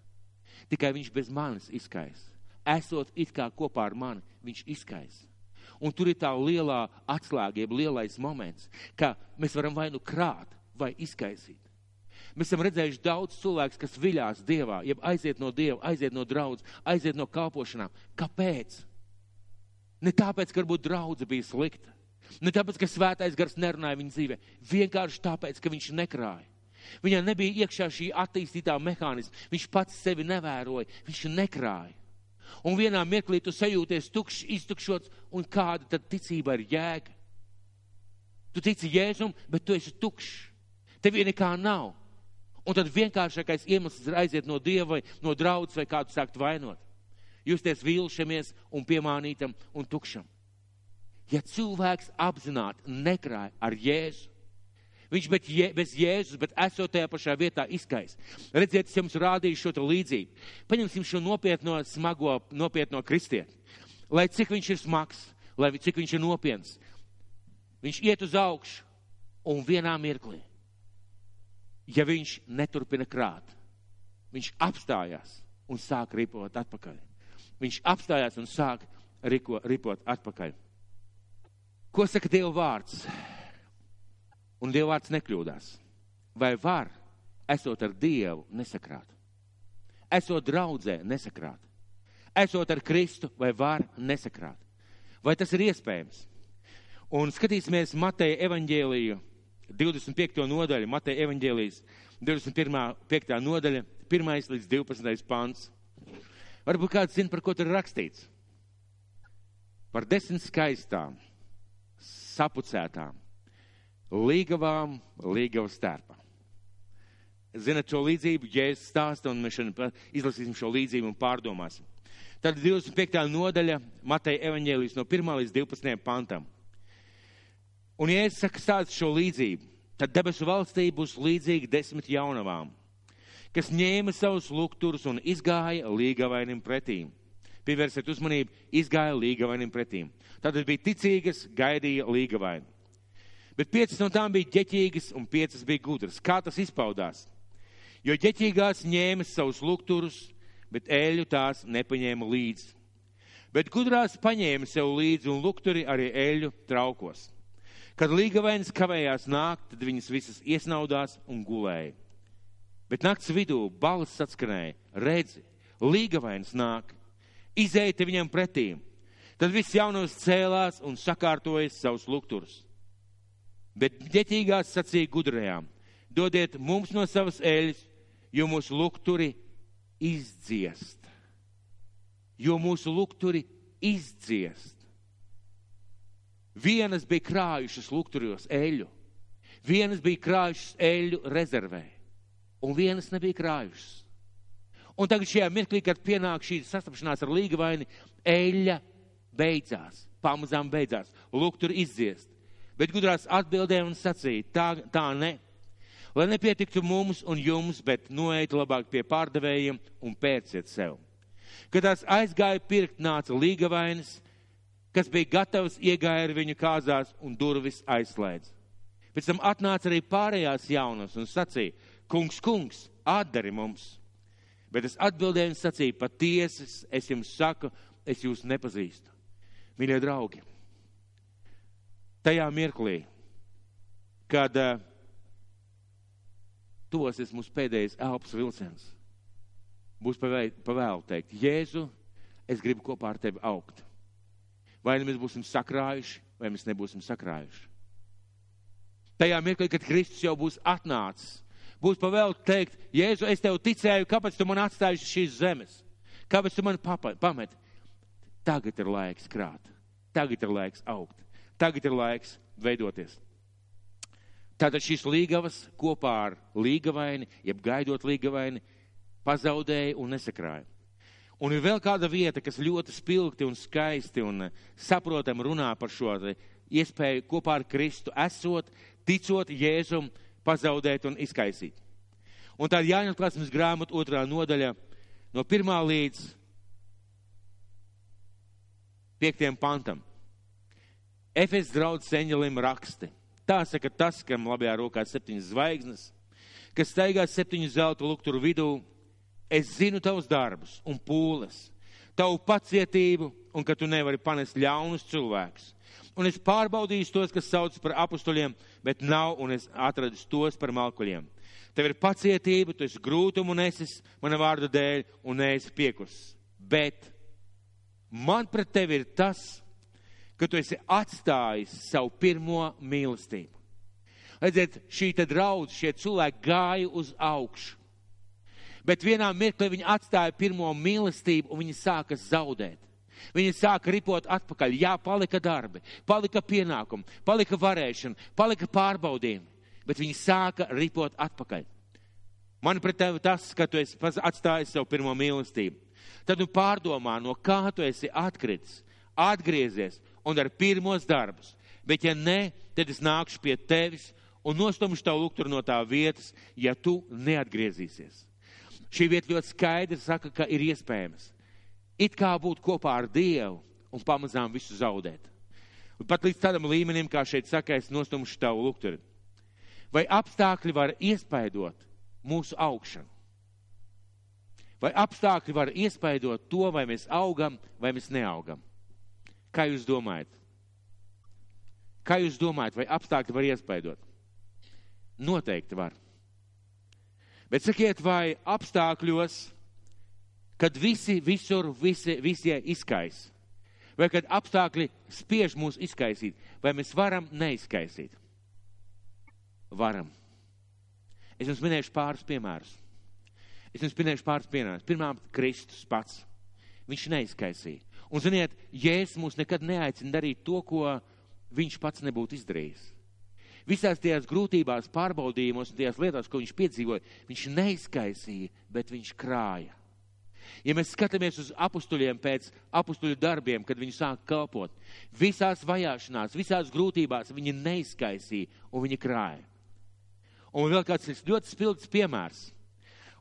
Tikai viņš bez manis izkais. Esot it kā kopā ar mani, viņš izkais. Un tur ir tā lielā atslēga, jeb lielais moments, ka mēs varam vai nu krāt, vai izkaisīt. Mēs esam redzējuši daudz cilvēku, kas viļās Dievā, jeb aiziet no Dieva, aiziet no draudzes, aiziet no kalpošanām. Kāpēc? Ne tāpēc, ka varbūt draudze bija slikta. Ne tāpēc, ka svētais gars nerunāja viņa dzīvē. Vienkārši tāpēc, ka viņš nekrāja. Viņam nebija iekšā šī attīstītā mehānisma. Viņš pats sevi nevēroja, viņš nekrāja un vienā mirklī tu sajūties tukšs, iztukšots, un kāda tad ticība ir jēga? Tu tici Jēzum, bet tu esi tukšs. Tev nekā nav. Un tad vienkāršākais iemesls ir aiziet no dieva no draudzes vai kādu sākt vainot. Justies vīlušamies un piemānītam un tukšam. Ja cilvēks apzināti nekrāja ar Jēzu, Viņš bet, je, bez Jēzus, bet esot tajā pašā vietā izkais. Redziet, es jums rādīju šo līdzību. Paņemsim šo nopietno, smago, nopietno kristieti. Lai cik viņš ir smags, lai cik viņš ir nopietns, viņš iet uz augšu un vienā mirklī, ja viņš neturpina krāt, viņš apstājās un sāk ripot atpakaļ. Viņš apstājās un sāk riko, ripot atpakaļ. Ko saka Dieva vārds? Un Dievvvārds nekļūdās. Vai var, esot ar Dievu, nesakrāt? Esot draudzē, nesakrāt? Esot ar Kristu, vai var nesakrāt? Vai tas ir iespējams? Un skatīsimies Mateja evaņģēliju 25. nodaļa, Mateja evaņģēlijas, 21. 5. nodaļa, 1. līdz 12. pants. Varbūt kāds zina, par ko tur ir rakstīts. Par desmit skaistām, sapucētām, līgavām, līgavas stērpām. Zinat šo līdzību, Jēzus stāsta, un mēs šodien izlasīsim šo līdzību un pārdomāsim. Tad 25. nodaļa Mateja evaņģēlijas no 1. līdz 12. pantam. Un, ja es saku stāstu šo līdzību, tad debesu valstī būs līdzīgi desmit jaunavām, kas ņēma savus lukturus un izgāja līgavainim pretīm. Pievērsiet uzmanību, izgāja līgavainim pretīm. Tātad bija ticīgas, gaidīja līgavaini. Bet piecas no tām bija ģeķīgas un piecas bija gudras. Kā tas izpaudās? Jo ģeķīgās ņēma savus lukturus, bet eļu tās nepaņēma līdzi. Bet gudrās paņēma sev līdzi un lukturi arī eļu traukos. Kad līgavainas kavējās nākt, tad viņas visas iesnaudās un gulēja. Bet nakts vidū balss atskanēja, redzi, līgavainas nāk, izēja te viņam pretīm. Tad viss jaunos cēlās un sakārtojas savus lukturus. Bet ģeķīgās sacīja gudrajām, dodiet mums no savas eļas, jo mūsu lukturi izdziest. Jo mūsu lukturi izdziest. Vienas bija krājušas lukturijos eļu, vienas bija krājušas eļu rezervē, un vienas nebija krājušas. Un tagad šajā mirklī, kad pienāk šī sastapšanās ar līgavaini, eļļa beidzās, pamazām beidzās, lukturi izdziest. Bet gudrās atbildēja un sacīja, tā, tā ne lai nepietiktu mums un jums, bet noiet labāk pie pārdevējiem un pērciet sev. Kad tās aizgāja pirkt, nāca līgavainis, kas bija gatavs iegāja viņu kāzās un durvis aizslēdz. Pēc tam atnāca arī pārējās jaunas un sacīja, kungs, kungs, atdari mums. Bet es atbildēju un sacīju, patiesi es jums saku, es jūs nepazīstu. Mīļie draugi, tajā mirklī, kad uh, tuvosies mūsu pēdējais elpas vilciens. Būs pavēlu teikt, Jēzu, es gribu kopā ar tevi augt. Vai nu mēs būsim sakrājuši, vai mēs nebūsim sakrājuši. Tajā mirklī, kad Kristus jau būs atnācis, būs pavēlu teikt, Jēzu, es tev ticēju, kāpēc tu man atstājuši šīs zemes? Kāpēc tu man pameti? Tagad ir laiks krāt, tagad ir laiks augt, tagad ir laiks veidoties. Tātad šīs līgavas kopā ar līgavaini, jeb gaidot līgavaini, pazaudēja un nesakrāja. Un ir vēl kāda vieta, kas ļoti spilgti un skaisti un saprotam runā par šo iespēju kopā ar Kristu esot, ticot Jēzum, pazaudēt un izkaisīt. Un tā ir Jāņa klāsmes grāmata otrā nodaļa no pirmā līdz piektiem pantam. Efes draudz eņģelim raksti. Tā saka tas, kam labajā rokā septiņas zvaigznes, kas staigā septiņu zelta lukturu vidū. Es zinu tavus darbus un pūles, tavu pacietību un ka tu nevari panest ļaunus cilvēkus. Un es pārbaudīšu tos, kas sauc par apustuļiem, bet nav, un es atradu tos par malkuļiem. Tev ir pacietība, tu esi grūtumu nesis mana vārda dēļ un neesi piekus. Bet man pret tevi ir tas, ka tu esi atstājis savu pirmo mīlestību. Redziet, šī te draudz, šie cilvēki gāja uz augšu. Bet vienā mirklī viņi atstāja pirmo mīlestību un viņi sāka zaudēt. Viņi sāka ripot atpakaļ. Jā, palika darbi, palika pienākumi, palika varēšana, palika pārbaudījumi. Bet viņi sāka ripot atpakaļ. Man pret tevi tas, ka tu esi atstājis savu pirmo mīlestību. Tad nu pārdomā, no kā tu esi atkritis, atgriezies un ar pirmos darbus. Bet ja nē, tad es nākšu pie tevis un nostumšu tavu lukturu no tā vietas, ja tu neatgriezīsies. Šī vieta ļoti skaidri saka, ka ir iespējams. It kā būt kopā ar Dievu un pamazām visu zaudēt. Un pat līdz tādam līmenim, kā šeit saka, es nostumšu tavu lukturu. Vai apstākļi var iespaidot mūsu augšanu? Vai apstākļi var iespaidot to, vai mēs augam, vai mēs neaugam? Kā jūs domājat? Kā jūs domājat, vai apstākļi var iespaidot? Noteikti var. Bet sakiet, vai apstākļos, kad visi visur, visi, visie izkais, vai kad apstākļi spiež mūs izkaisīt, vai mēs varam neizkaisīt? varam. Es jums minēšu pāris piemērus. Es jums minēšu pāris piemērus. Pirmām, Kristus pats. Viņš neizkaisīja. Un, ziniet, Jēzus mūs nekad neaicina darīt to, ko viņš pats nebūtu izdarījis. Visās tajās grūtībās, pārbaudījumos un tajās lietās, ko viņš piedzīvoja, viņš neizkaisīja, bet viņš krāja. Ja mēs skatāmies uz apstuļiem pēc apstuļu darbiem, kad viņi sāk kalpot, visās vajāšanās, visās grūtībās viņi neizkaisīja un viņi krāja. Un vēl kāds ļoti spilgts piemērs.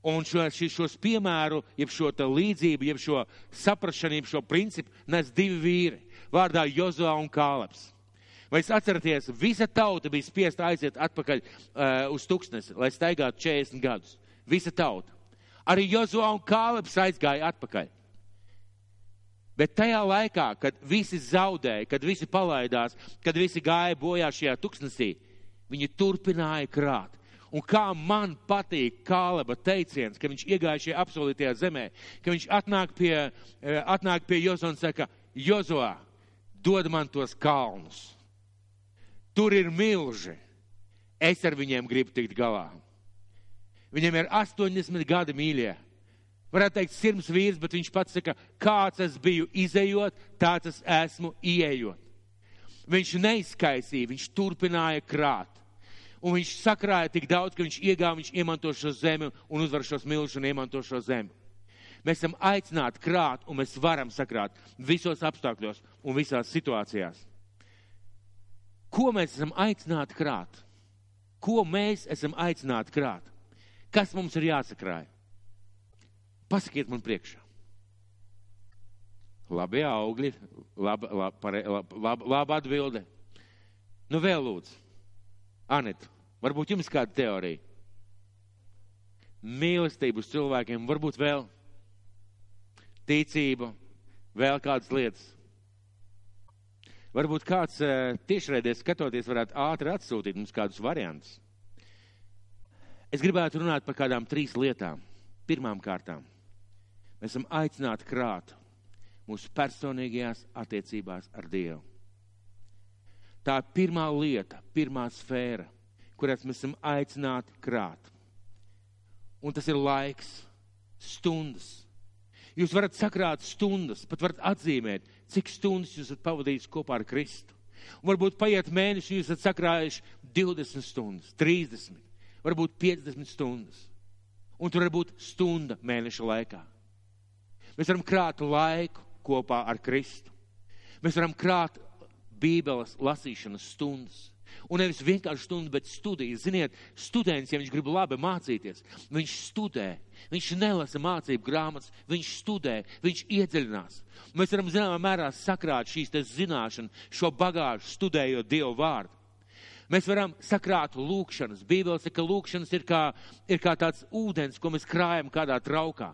Un šo, šos piemēru, jeb šo līdzību, jeb šo saprašanu, jeb šo principu nes divi vīri vārdā Jozua un Kāleps. Vai jūs atceraties, visa tauta bija spiesta aiziet atpakaļ uh, uz tuksnesi, lai staigātu 40 gadus. Visa tauta. Arī Jozua un Kāleps aizgāja atpakaļ. Bet tajā laikā, kad visi zaudēja, kad visi palaidās, kad visi gāja bojā šajā tuksnesī, viņi turpināja krāt. Un kā man patīk Kāleba teiciens, ka viņš iegāja šajā apsolītajā zemē, ka viņš atnāk pie, eh, atnāk pie Jozua un saka, Jozua, dod man tos kalnus. Tur ir milži. Es ar viņiem gribu tikt galā. Viņam ir 80 gadi mīļie. Varētu teikt, sirds vīrs, bet viņš pats saka, kāds es biju izējot, tāds es esmu ieejot. Viņš neizkaisīja, viņš turpināja krāt. Un viņš sakrāja tik daudz, ka viņš iegāja, viņš iemanto šo zemi un uzvar šos milžus un iemanto šo zemi. Mēs esam aicināti krāt, un mēs varam sakrāt visos apstākļos un visās situācijās. Ko mēs esam aicināti krāt? Ko mēs esam aicināti krāt? Kas mums ir jāsakrāj? Pasakiet man priekšā. Labi augļi, laba, laba, laba, laba, atbilde. Nu vēl lūdzu. Anet, varbūt jums kāda teorija? Mīlestību uz cilvēkiem, varbūt vēl ticība, vēl kādas lietas. Varbūt kāds eh, tiešraidēs skatoties varētu ātri atsūtīt mums kādus variantus. Es gribētu runāt par kādām trīs lietām. Pirmām kārtām, mēs esam aicināti krāt mūsu personīgajās attiecībās ar Dievu. Tā ir pirmā lieta, pirmā sfēra, kurās mēs esam aicināti krāt. Un tas ir laiks, stundas, Jūs varat sakrāt stundas, pat varat atzīmēt, cik stundas jūs esat pavadījis kopā ar Kristu. Un varbūt paiet mēneši, jūs esat sakrājuši 20 stundas, 30, varbūt 50 stundas. Un tur var būt stunda mēneša laikā. Mēs varam krāt laiku kopā ar Kristu. Mēs varam krāt Bībeles lasīšanas stundas. Un nevis vienkārši stundu, bet studijas. Ziniet, students, ja viņš grib labi mācīties, viņš studē. Viņš nelasa mācību grāmatas, viņš studē, viņš iedziļinās. Mēs varam zināmā mērā sakrāt šīs zināšanas, šo bagāžu, studējot Dievu vārdu. Mēs varam sakrāt lūkšanas. Bībelē saka, ka lūkšanas ir kā, ir kā tāds ūdens, ko mēs krājam kādā traukā.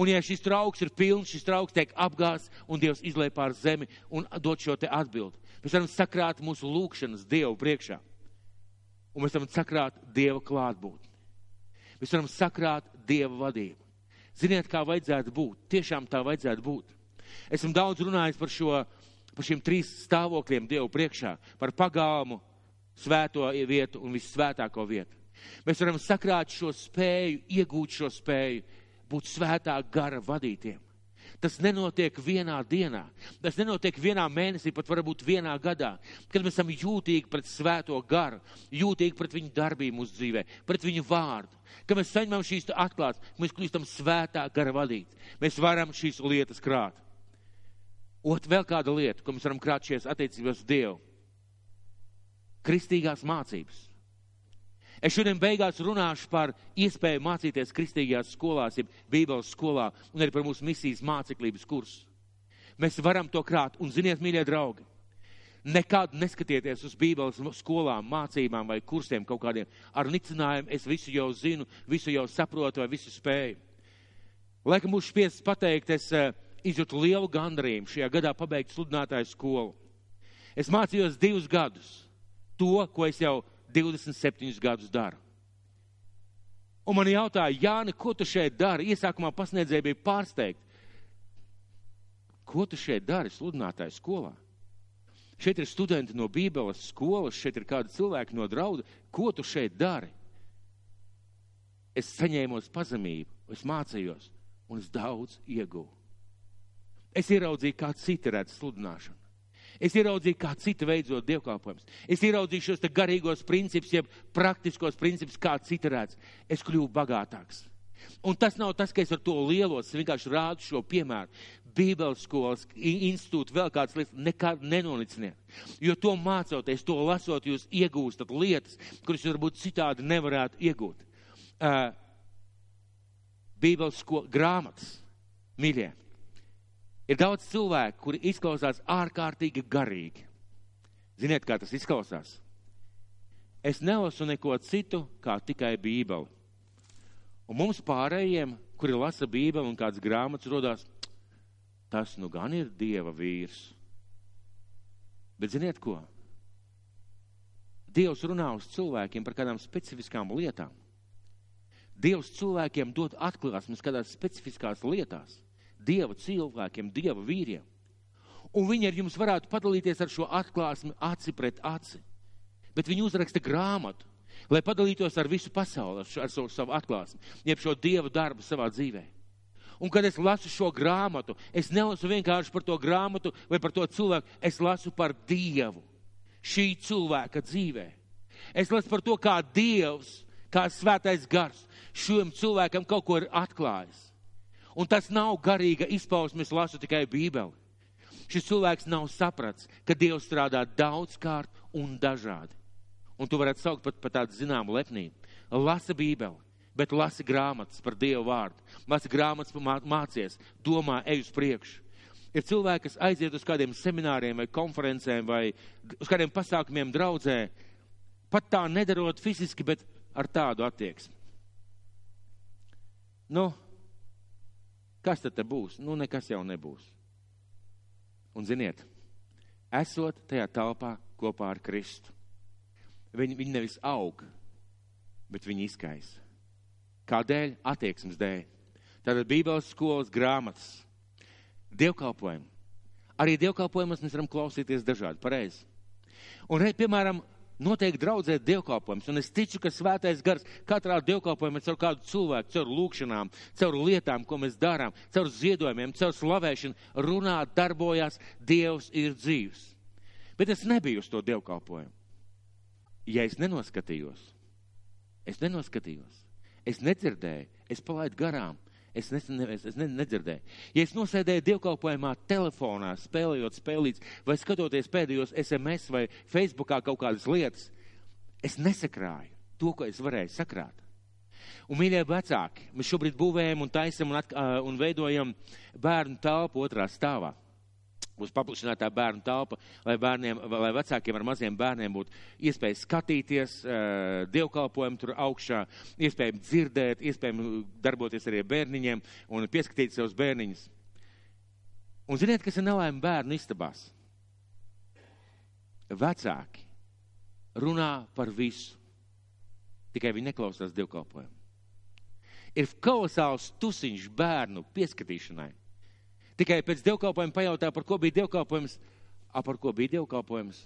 Un ja šis trauks ir pilns, šis trauks tiek apgāsts un Dievs izlēj pār zemi un dod šo atbildi. Mēs varam sakrāt mūsu lūkšanas Dievu priekšā. Un mēs varam sakrāt Dieva klātbūtni. Mēs varam sakrāt Dieva vadību. Ziniet, kā vajadzētu būt. Tiešām tā vajadzētu būt. Esmu daudz runājis par, šo, par šiem trīs stāvokļiem Dievu priekšā. Par pagalmu, svēto vietu un vissvētāko vietu. Mēs varam sakrāt šo spēju, iegūt šo spēju, būt svētā gara vadītiem. Tas nenotiek vienā dienā. Tas nenotiek vienā mēnesī, pat varbūt vienā gadā. Kad mēs esam jūtīgi pret svēto garu, jūtīgi pret viņu darbību mūsu dzīvē, pret viņu vārdu. Kad mēs saņemam šīs atklātas, mēs kļūstam svētā gara vadīti. Mēs varam šīs lietas krāt. Ot, vēl kāda lieta, ko mēs varam krāt šajās attiecībās uz Dievu. Kristīgās mācības. Es šodien beigās runāšu par iespēju mācīties kristīgajās skolās, jeb Bībeles skolā, un arī par mūsu misijas māceklības kursu. Mēs varam to krāt, un ziniet, mīļie draugi, nekad neskatieties uz Bībeles skolām, mācībām vai kursiem kaut kādiem ar nicinājumu, es visu jau zinu, visu jau saprotu vai visu spēju. Laikam būs spiests pateikt, es uh, izjūtu lielu gandrību šajā gadā pabeigt sludinātāju skolu. Es mācījos divus gadus to, ko es jau 27 gadus daru. Un man jautāja, Jāni, ko tu šeit dari? Iesākumā pasniedzēja bija pārsteigta. Ko tu šeit dari sludinātāju skolā? Šeit ir studenti no Bībeles skolas, šeit ir kādi cilvēki no drauda. Ko tu šeit dari? Es saņēmu pazemību, es mācījos, un es daudz ieguvu. Es ieraudzīju, kā citi redz sludināšanu. Es ieraudzīju, kā citi veidzot dievkalpojumus. Es ieraudzīju šos garīgos principus, jeb praktiskos principus, kā citi redz. Es kļuvu bagātāks. Un tas nav tas, ka es ar to lielos, es vienkārši rādu šo piemēru. Bībeles skolas, institūti, vēl kādas lietas, nekad nenoliciniet. Jo to mācoties, to lasot, jūs iegūstat lietas, kuras varbūt citādi nevarētu iegūt. Uh, Bībeles grāmatas, mīļie. Ir daudz cilvēku, kuri izklausās ārkārtīgi garīgi. Ziniet, kā tas izklausās? Es nelasu neko citu, kā tikai Bībeli. Un mums pārējiem, kuri lasa Bībeli un kādas grāmatas, rodās, tas nu gan ir Dieva vīrs. Bet ziniet ko? Dievs runā uz cilvēkiem par kādām specifiskām lietām. Dievs cilvēkiem dod atklāsmes kādās specifiskās lietās. Dieva cilvēkiem, Dieva vīriem. Un viņi ar jums varētu padalīties ar šo atklāsmi aci pret aci. Bet viņi uzraksta grāmatu, lai padalītos ar visu pasauli, ar savu, savu atklāsmi, jeb šo Dieva darbu savā dzīvē. Un kad es lasu šo grāmatu, es nelasu vienkārši par to grāmatu vai par to cilvēku, es lasu par Dievu šī cilvēka dzīvē. Es lasu par to, kā Dievs, kā svētais gars šim cilvēkam kaut ko ir atklājis. Un tas nav garīga izpausme, es lasu tikai Bībeli. Šis cilvēks nav sapratis, ka Dievs strādā daudzkārt un dažādi un tu varētu saukt pat par tādu zināmu lepnību. Lasa Bībeli, bet lasi grāmatas par Dievu vārdu, lasi grāmatas, mācies, domā, ej uz priekšu. Ir cilvēki, kas aiziet uz kādiem semināriem vai konferencēm vai uz kādiem pasākumiem draudzē, pat tā nedarot fiziski, bet ar tādu attieksmi. Nu, kas tad būs? Nu, nekas jau nebūs. Un ziniet, esot tajā telpā kopā ar Kristu, Viņi, viņi nevis aug, bet viņi izkaisa. Kādēļ? Attieksmes dēļ. Tātad Bībeles skolas grāmatas, dievkalpojumi. Arī dievkalpojumus mēs varam klausīties dažādi, pareizi. Un, piemēram, noteikti draudzēt dievkalpojumus. Un es ticu, ka svētais gars katrā dievkalpojumā caur kādu cilvēku, caur lūkšanām, caur lietām, ko mēs darām, caur ziedojumiem, caur slavēšanu runā, darbojas, Dievs ir dzīvs. Bet es nebiju uz to dievkalpojumu ja es nenoskatījos, es nenoskatījos, es nedzirdēju, es palaidu garām, es, nes, ne, es, ne, nedzirdēju. Ja es nosēdēju dievkalpojumā telefonā, spēlējot spēlītes vai skatoties pēdējos SMS vai Facebookā kaut kādas lietas, es nesakrāju to, ko es varēju sakrāt. Un, mīļie vecāki, mēs šobrīd būvējam un taisam un, un veidojam bērnu telpu otrā stāvā būs paplašinātā bērnu telpa, lai, bērniem, lai vecākiem ar maziem bērniem būtu iespēja skatīties uh, dievkalpojumu tur augšā, iespējami dzirdēt, iespējami darboties arī ar bērniņiem un pieskatīt savus bērniņus. Un ziniet, kas ir nelaime bērnu istabās? Vecāki runā par visu, tikai viņi neklausās dievkalpojumu. Ir kolosāls tusiņš bērnu pieskatīšanai Tikai pēc dievkalpojuma pajautā, par ko bija dievkalpojums. A, par ko bija dievkalpojums?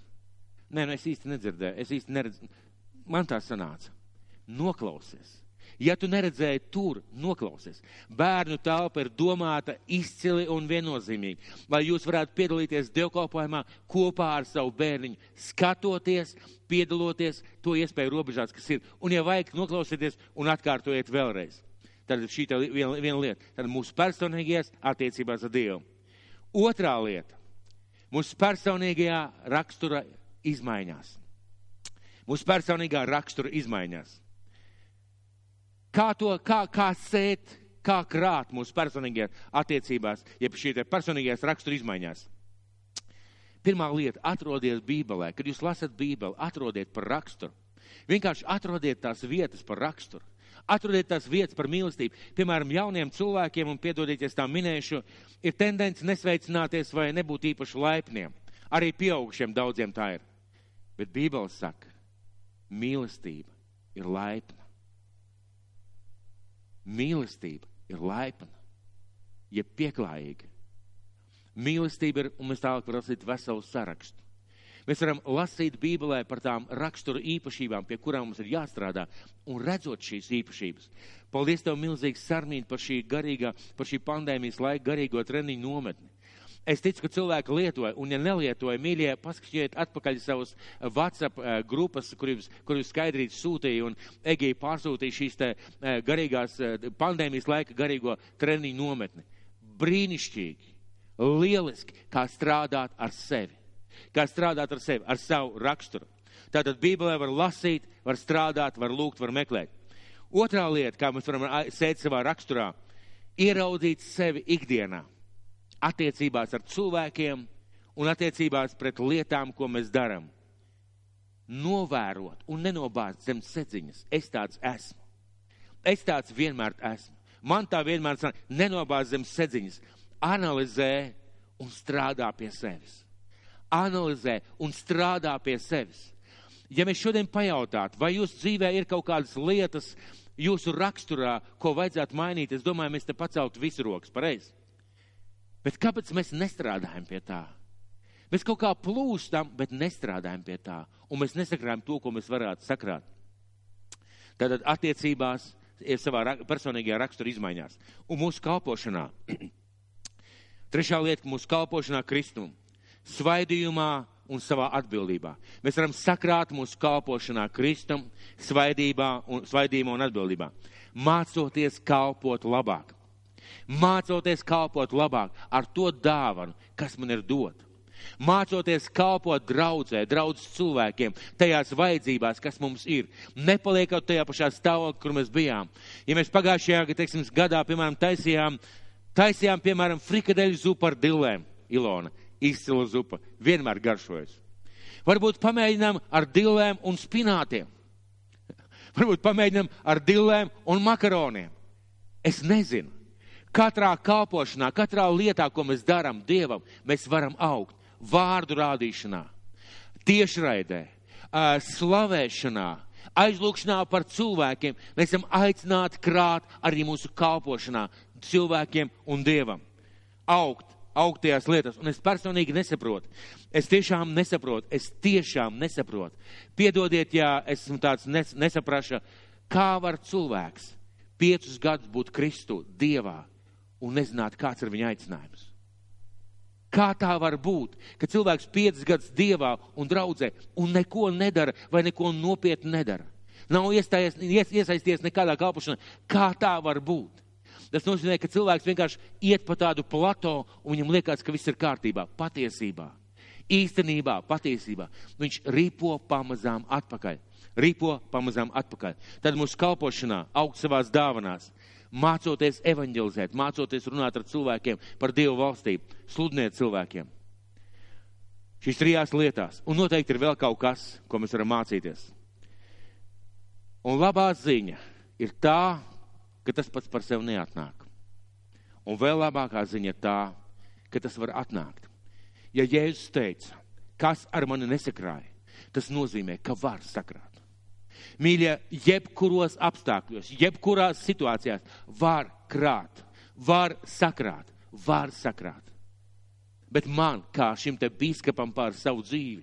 Nē, nu es īsti nedzirdēju, es īsti neredzu. Man tā sanāca. Noklausies. Ja tu neredzēji tur, noklausies. Bērnu telpa ir domāta izcili un viennozīmīgi, lai jūs varētu piedalīties dievkalpojumā kopā ar savu bērniņu, skatoties, piedaloties to iespēju robežās, kas ir. Un, ja vajag, noklausieties un atkārtojiet vēlreiz. Tad šī ir viena, viena lieta. Tad mūsu personīgajās attiecībās ar Dievu. Otrā lieta - mūsu personīgajā rakstura izmaiņās. Mūsu personīgā rakstura izmaiņās. Kā to, kā, kā sēt, kā krāt mūsu personīgajās attiecībās, jeb šī personīgajās rakstura izmaiņās. Pirmā lieta - atrodiet Bībelē. Kad jūs lasat Bībeli, atrodiet par raksturu. Vienkārši atrodiet tās vietas par raksturu. Atrodiet tās vietas par mīlestību. Piemēram, jauniem cilvēkiem, un piedodieties tā minēšu, ir tendence nesveicināties vai nebūt īpaši laipniem. Arī pieaugušiem daudziem tā ir. Bet Bībele saka, mīlestība ir laipna. Mīlestība ir laipna, jeb pieklājīga. Mīlestība ir, un mēs tālāk varam lasīt veselu sarakstu. Mēs varam lasīt Bībelē par tām rakstura īpašībām, pie kurām mums ir jāstrādā, un redzot šīs īpašības. Paldies Tev milzīgi sarmīt par šī garīgā, par šī pandēmijas laika garīgo treniņu nometni. Es ticu, ka cilvēki lietoja, un ja nelietoja, mīļie, paskatiet atpakaļ savus WhatsApp uh, grupas, kur jūs, kur jūs skaidrīt sūtīja, un Egija pārsūtīja šīs te uh, garīgās uh, pandēmijas laika garīgo treniņu nometni. Brīnišķīgi, lieliski, kā strādāt ar sevi kā strādāt ar sevi, ar savu raksturu. Tātad Bībelē var lasīt, var strādāt, var lūgt, var meklēt. Otrā lieta, kā mēs varam sēt savā raksturā, ieraudzīt sevi ikdienā, attiecībās ar cilvēkiem un attiecībās pret lietām, ko mēs darām. Novērot un nenobāzt zem sedziņas. Es tāds esmu. Es tāds vienmēr esmu. Man tā vienmēr sanāk, nenobāzt zem sedziņas. Analizē un strādā pie sevis analizē un strādā pie sevis. Ja mēs šodien pajautātu, vai jūsu dzīvē ir kaut kādas lietas jūsu raksturā, ko vajadzētu mainīt, es domāju, mēs te paceltu visu rokas, pareizi. Bet kāpēc mēs nestrādājam pie tā? Mēs kaut kā plūstam, bet nestrādājam pie tā. Un mēs nesakrājam to, ko mēs varētu sakrāt. Tātad attiecībās, savā personīgajā rakstura izmaiņās. Un mūsu kalpošanā. Trešā lieta, mūsu kalpošanā Kristum svaidījumā un savā atbildībā. Mēs varam sakrāt mūsu kalpošanā Kristum, svaidībā un, svaidījumā un atbildībā. Mācoties kalpot labāk. Mācoties kalpot labāk ar to dāvanu, kas man ir dota. Mācoties kalpot draudzē, draudzes cilvēkiem, tajās vajadzībās, kas mums ir. Nepaliekot tajā pašā stāvoklī, kur mēs bijām. Ja mēs pagājušajā teiksim, gadā, piemēram, taisījām, taisījām, piemēram, frikadeļu zupu ar dilēm, Ilona, izcila zupa, vienmēr garšojas. Varbūt pamēģinām ar dilēm un spinātiem. Varbūt pamēģinām ar dilēm un makaroniem. Es nezinu. Katrā kalpošanā, katrā lietā, ko mēs darām Dievam, mēs varam augt. Vārdu rādīšanā, tiešraidē, slavēšanā, aizlūkšanā par cilvēkiem. Mēs esam aicināti krāt arī mūsu kalpošanā cilvēkiem un Dievam. Augt augtajās lietās, un es personīgi nesaprotu. Es tiešām nesaprotu, es tiešām nesaprotu. Piedodiet, ja esmu tāds nes, nesapraša, kā var cilvēks piecus gadus būt Kristu Dievā un nezināt, kāds ir viņa aicinājums. Kā tā var būt, ka cilvēks piecus gadus Dievā un draudzē un neko nedara vai neko nopietni nedara? Nav iesaisties nekādā kalpošanā. Kā tā var būt? Tas nozīmē, ka cilvēks vienkārši iet pa tādu plato un viņam liekas, ka viss ir kārtībā. Patiesībā, īstenībā, patiesībā viņš ripo pamazām atpakaļ. Ripo pamazām atpakaļ. Tad mūsu kalpošanā, augt savās dāvanās, mācoties evanģelizēt, mācoties runāt ar cilvēkiem par Dievu valstību, sludināt cilvēkiem. Šīs trijās lietās. Un noteikti ir vēl kaut kas, ko mēs varam mācīties. Un labā ziņa ir tā, ka tas pats par sevi neatnāk. Un vēl labākā ziņa tā, ka tas var atnākt. Ja Jēzus teica, kas ar mani nesakrāja, tas nozīmē, ka var sakrāt. Mīļie, jebkuros apstākļos, jebkurās situācijās var krāt, var sakrāt, var sakrāt. Bet man, kā šim te biskupam pār savu dzīvi,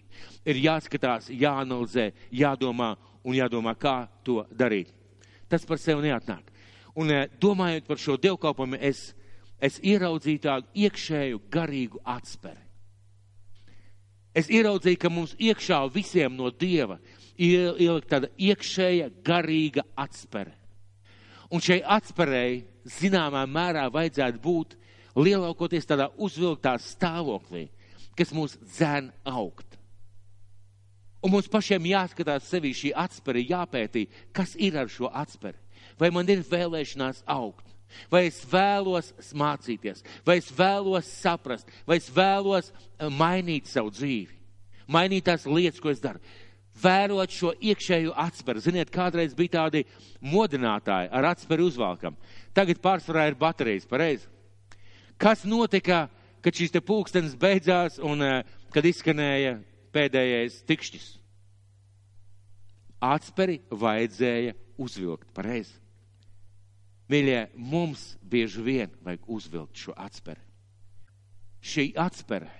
ir jāskatās, jāanalizē, jādomā un jādomā, kā to darīt. Tas par sevi neatnāk. Un eh, domājot par šo dievkalpojumu, es, es ieraudzīju tādu iekšēju garīgu atsperi. Es ieraudzīju, ka mums iekšā visiem no Dieva ielikt tāda iekšēja garīga atspere. Un šai atspērēji zināmā mērā vajadzētu būt lielākoties tādā uzvilktā stāvoklī, kas mūs dzēn augt. Un mums pašiem jāskatās sevi šī atspēra, jāpētī, kas ir ar šo atspēru vai man ir vēlēšanās augt, vai es vēlos mācīties, vai es vēlos saprast, vai es vēlos eh, mainīt savu dzīvi, mainīt tās lietas, ko es daru. Vērot šo iekšējo atspēru. Ziniet, kādreiz bija tādi modinātāji ar atspēru uzvalkam. Tagad pārsvarā ir baterijas, pareizi. Kas notika, kad šīs te pulkstenis beidzās un eh, kad izskanēja pēdējais tikšķis? Atsperi vajadzēja uzvilkt, pareizi. Mīļie, mums bieži vien vajag uzvilkt šo atsperi. Šī atspere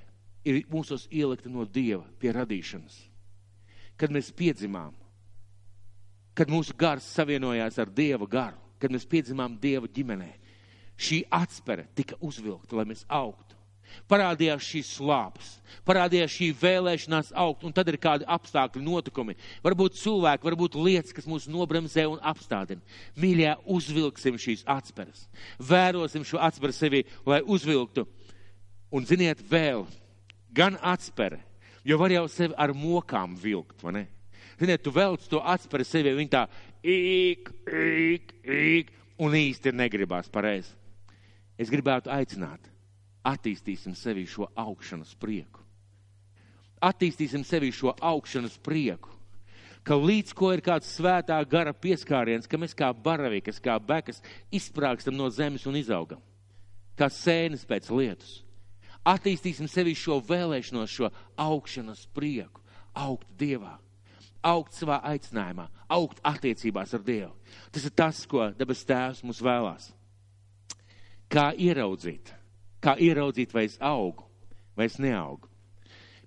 ir mūsos ielikta no Dieva pie radīšanas. Kad mēs piedzimām, kad mūsu gars savienojās ar Dieva garu, kad mēs piedzimām Dieva ģimenē, šī atspere tika uzvilkta, lai mēs augtu. Parādījās šīs slāpes, parādījās šī vēlēšanās augt, un tad ir kādi apstākļi, notikumi. Varbūt cilvēki, varbūt lietas, kas mūs nobremzē un apstādina. Mīļā, uzvilksim šīs atsperes. Vērosim šo atsperu sevi, lai uzvilktu. Un ziniet, vēl gan atspere, jo var jau sevi ar mokām vilkt, vai ne? Ziniet, tu velc to atsperi sevi, viņa tā īk, īk, īk, un īsti negribās pareizi. Es gribētu aicināt, attīstīsim sevi šo augšanas prieku. Attīstīsim sevi šo augšanas prieku, ka līdz ko ir kāds svētā gara pieskāriens, ka mēs kā baravikas, kā bekas izsprāgstam no zemes un izaugam, kā sēnes pēc lietus. Attīstīsim sevi šo vēlēšanos, šo augšanas prieku, augt Dievā, augt savā aicinājumā, augt attiecībās ar Dievu. Tas ir tas, ko debes Tēvs mums vēlās. Kā ieraudzīt? Kā ieraudzīt, vai es augu, vai es neaugu?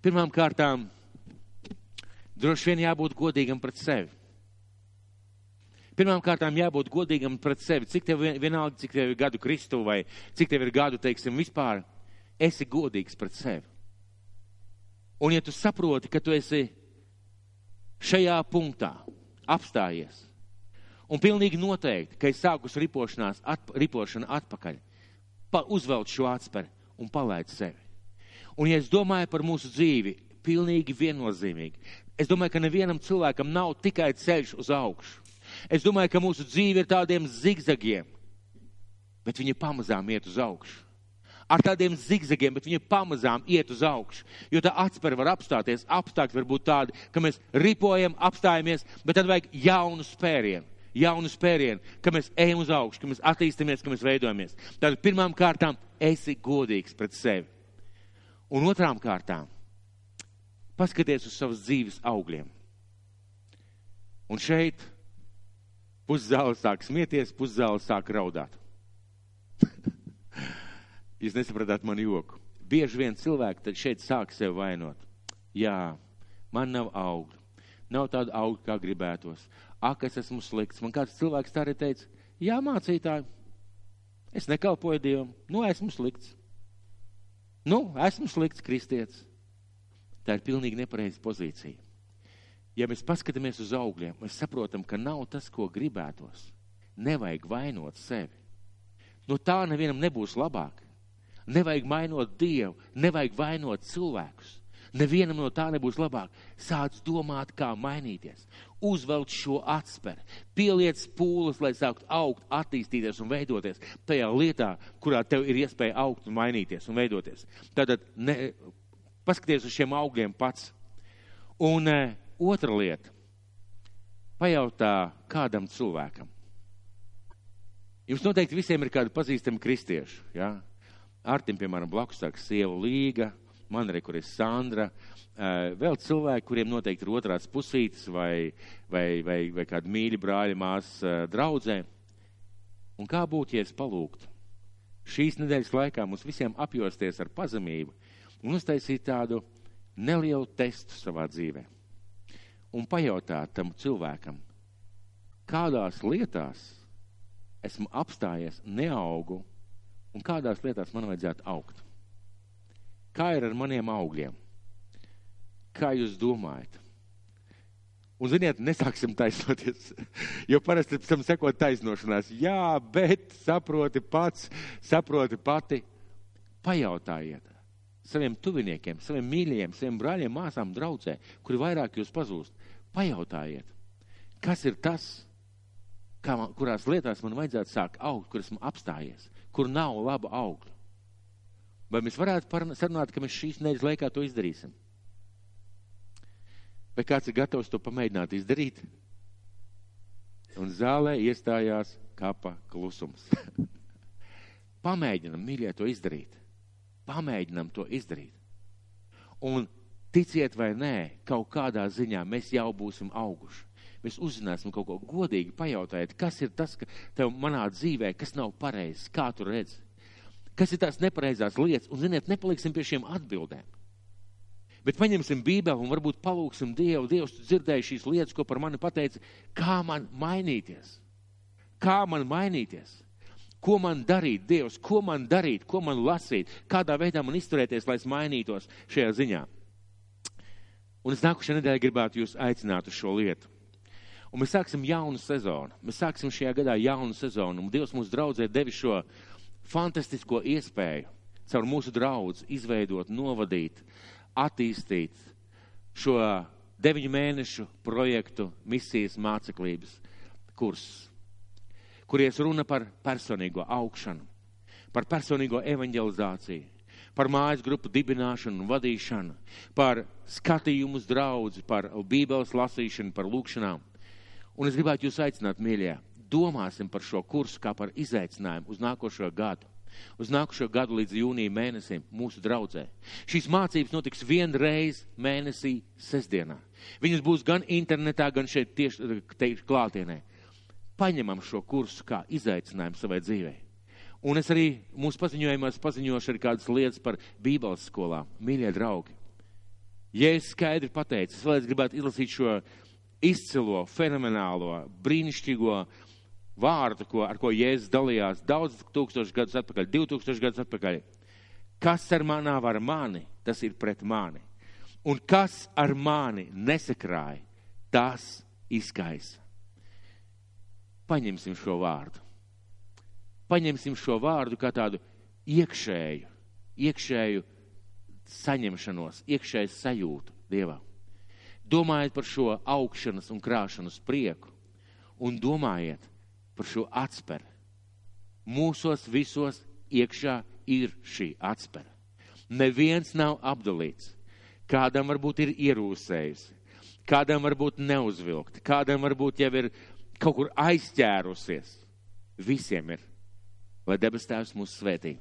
Pirmām kārtām, droši vien jābūt godīgam pret sevi. Pirmām kārtām jābūt godīgam pret sevi. Cik tev vienalga, cik tev ir gadu Kristu vai cik tev ir gadu, teiksim, vispār, esi godīgs pret sevi. Un ja tu saproti, ka tu esi šajā punktā apstājies, un pilnīgi noteikti, ka ir sākus ripošanās, atp ripošana atpakaļ, pa, uzvelt šo atsperi un palaid sevi. Un ja es domāju par mūsu dzīvi, pilnīgi viennozīmīgi, es domāju, ka nevienam cilvēkam nav tikai ceļš uz augšu. Es domāju, ka mūsu dzīve ir tādiem zigzagiem, bet viņi pamazām iet uz augšu. Ar tādiem zigzagiem, bet viņi pamazām iet uz augšu. Jo tā atspēra var apstāties, apstākļi var būt tādi, ka mēs ripojam, apstājamies, bet tad vajag jaunu spērienu jaunu spērienu, ka mēs ejam uz augšu, ka mēs attīstamies, ka mēs veidojamies. Tātad pirmām kārtām esi godīgs pret sevi. Un otrām kārtām paskaties uz savas dzīves augļiem. Un šeit puszāle sāk smieties, puszāle sāk raudāt. Jūs nesapratāt manu joku. Bieži vien cilvēki šeit sāk sevi vainot. Jā, man nav augļu. Nav tāda augļa, kā gribētos ak, es esmu slikts. Man kāds cilvēks tā arī teica, jā, mācītāji, es nekalpoju Dievam, nu, esmu slikts. Nu, esmu slikts kristietis. Tā ir pilnīgi nepareiza pozīcija. Ja mēs paskatāmies uz augļiem, mēs saprotam, ka nav tas, ko gribētos. Nevajag vainot sevi. No tā nevienam nebūs labāk. Nevajag vainot Dievu, nevajag vainot cilvēkus. Nevienam no tā nebūs labāk. Sāc domāt, kā mainīties. Uzvelc šo atsperi, pieliec pūles, lai sāktu augt, attīstīties un veidoties tajā lietā, kurā tev ir iespēja augt un mainīties un veidoties. Tātad ne, paskaties uz šiem augļiem pats. Un e, otra lieta - pajautā kādam cilvēkam. Jums noteikti visiem ir kādi pazīstami kristieši. Ja? Artim, piemēram, blakus sāk sieva līga, man arī, kur ir Sandra, vēl cilvēki, kuriem noteikti ir otrās pusītes vai, vai, vai, vai kādi mīļi brāļi māsas draudzē. Un kā būtu, ja es palūgtu šīs nedēļas laikā mums visiem apjosties ar pazemību un uztaisīt tādu nelielu testu savā dzīvē un pajautāt tam cilvēkam, kādās lietās esmu apstājies, neaugu, un kādās lietās man vajadzētu augt. Kā ir ar maniem augļiem? Kā jūs domājat? Un, ziniet, nesāksim taisnoties, jo parasti tam sekot taisnošanās. Jā, bet saproti pats, saproti pati. Pajautājiet saviem tuviniekiem, saviem mīļajiem, saviem brāļiem, māsām, draudzē, kuri vairāk jūs pazūst. Pajautājiet, kas ir tas, kā kurās lietās man vajadzētu sākt augt, kur esmu apstājies, kur nav laba augļa. Vai mēs varētu sarunāt, ka mēs šīs nedēļas laikā to izdarīsim? Vai kāds ir gatavs to pamēģināt izdarīt? Un zālē iestājās kapa klusums. Pamēģinam, mīļie, to izdarīt. Pamēģinam to izdarīt. Un ticiet vai nē, kaut kādā ziņā mēs jau būsim auguši. Mēs uzzināsim kaut ko godīgi, pajautājiet, kas ir tas, ka tev manā dzīvē, kas nav pareizs, kā tu redzi kas ir tās nepareizās lietas, un, ziniet, nepaliksim pie šiem atbildēm. Bet paņemsim Bībeli un varbūt palūksim Dievu. Dievs, tu dzirdēji šīs lietas, ko par mani pateici. Kā man mainīties? Kā man mainīties? Ko man darīt, Dievs, ko man darīt, ko man lasīt, kādā veidā man izturēties, lai es mainītos šajā ziņā. Un es nākušajā nedēļā gribētu jūs aicināt uz šo lietu. Un mēs sāksim jaunu sezonu. Mēs sāksim šajā gadā jaunu sezonu. Un Dievs mums draudzē devi šo fantastisko iespēju caur mūsu draudz izveidot, novadīt, attīstīt šo deviņu mēnešu projektu misijas māceklības kursus, kuries runa par personīgo augšanu, par personīgo evanģelizāciju, par mājas grupu dibināšanu un vadīšanu, par skatījumu uz draudzi, par bībeles lasīšanu, par lūkšanām. Un es gribētu jūs aicināt, mīļie, domāsim par šo kursu kā par izaicinājumu uz nākošo gadu uz nākušo gadu līdz jūnija mēnesim mūsu draudzē. Šīs mācības notiks vienreiz mēnesī sestdienā. Viņas būs gan internetā, gan šeit tieši teikšu klātienē. Paņemam šo kursu kā izaicinājumu savai dzīvei. Un es arī mūsu paziņojumos paziņošu arī kādas lietas par Bībeles skolām. Mīļie draugi, ja es skaidri pateicu, es vēlreiz gribētu izlasīt šo izcilo, fenomenālo, brīnišķīgo uh, vārdu, ko, ar ko Jēzus dalījās daudz tūkstošus gadus atpakaļ, 2000 gadus atpakaļ. Kas ar manā var mani, tas ir pret mani. Un kas ar mani nesakrāja, tas izkaisa. Paņemsim šo vārdu. Paņemsim šo vārdu kā tādu iekšēju, iekšēju saņemšanos, iekšēju sajūtu Dievā. Domājiet par šo augšanas un krāšanas prieku un domājiet, par šo atsperi. Mūsos visos iekšā ir šī atspera. Neviens nav apdalīts. Kādam varbūt ir ierūsējusi, kādam varbūt neuzvilkt, kādam varbūt jau ir kaut kur aizķērusies. Visiem ir. Lai debes tēvs mūs svētī.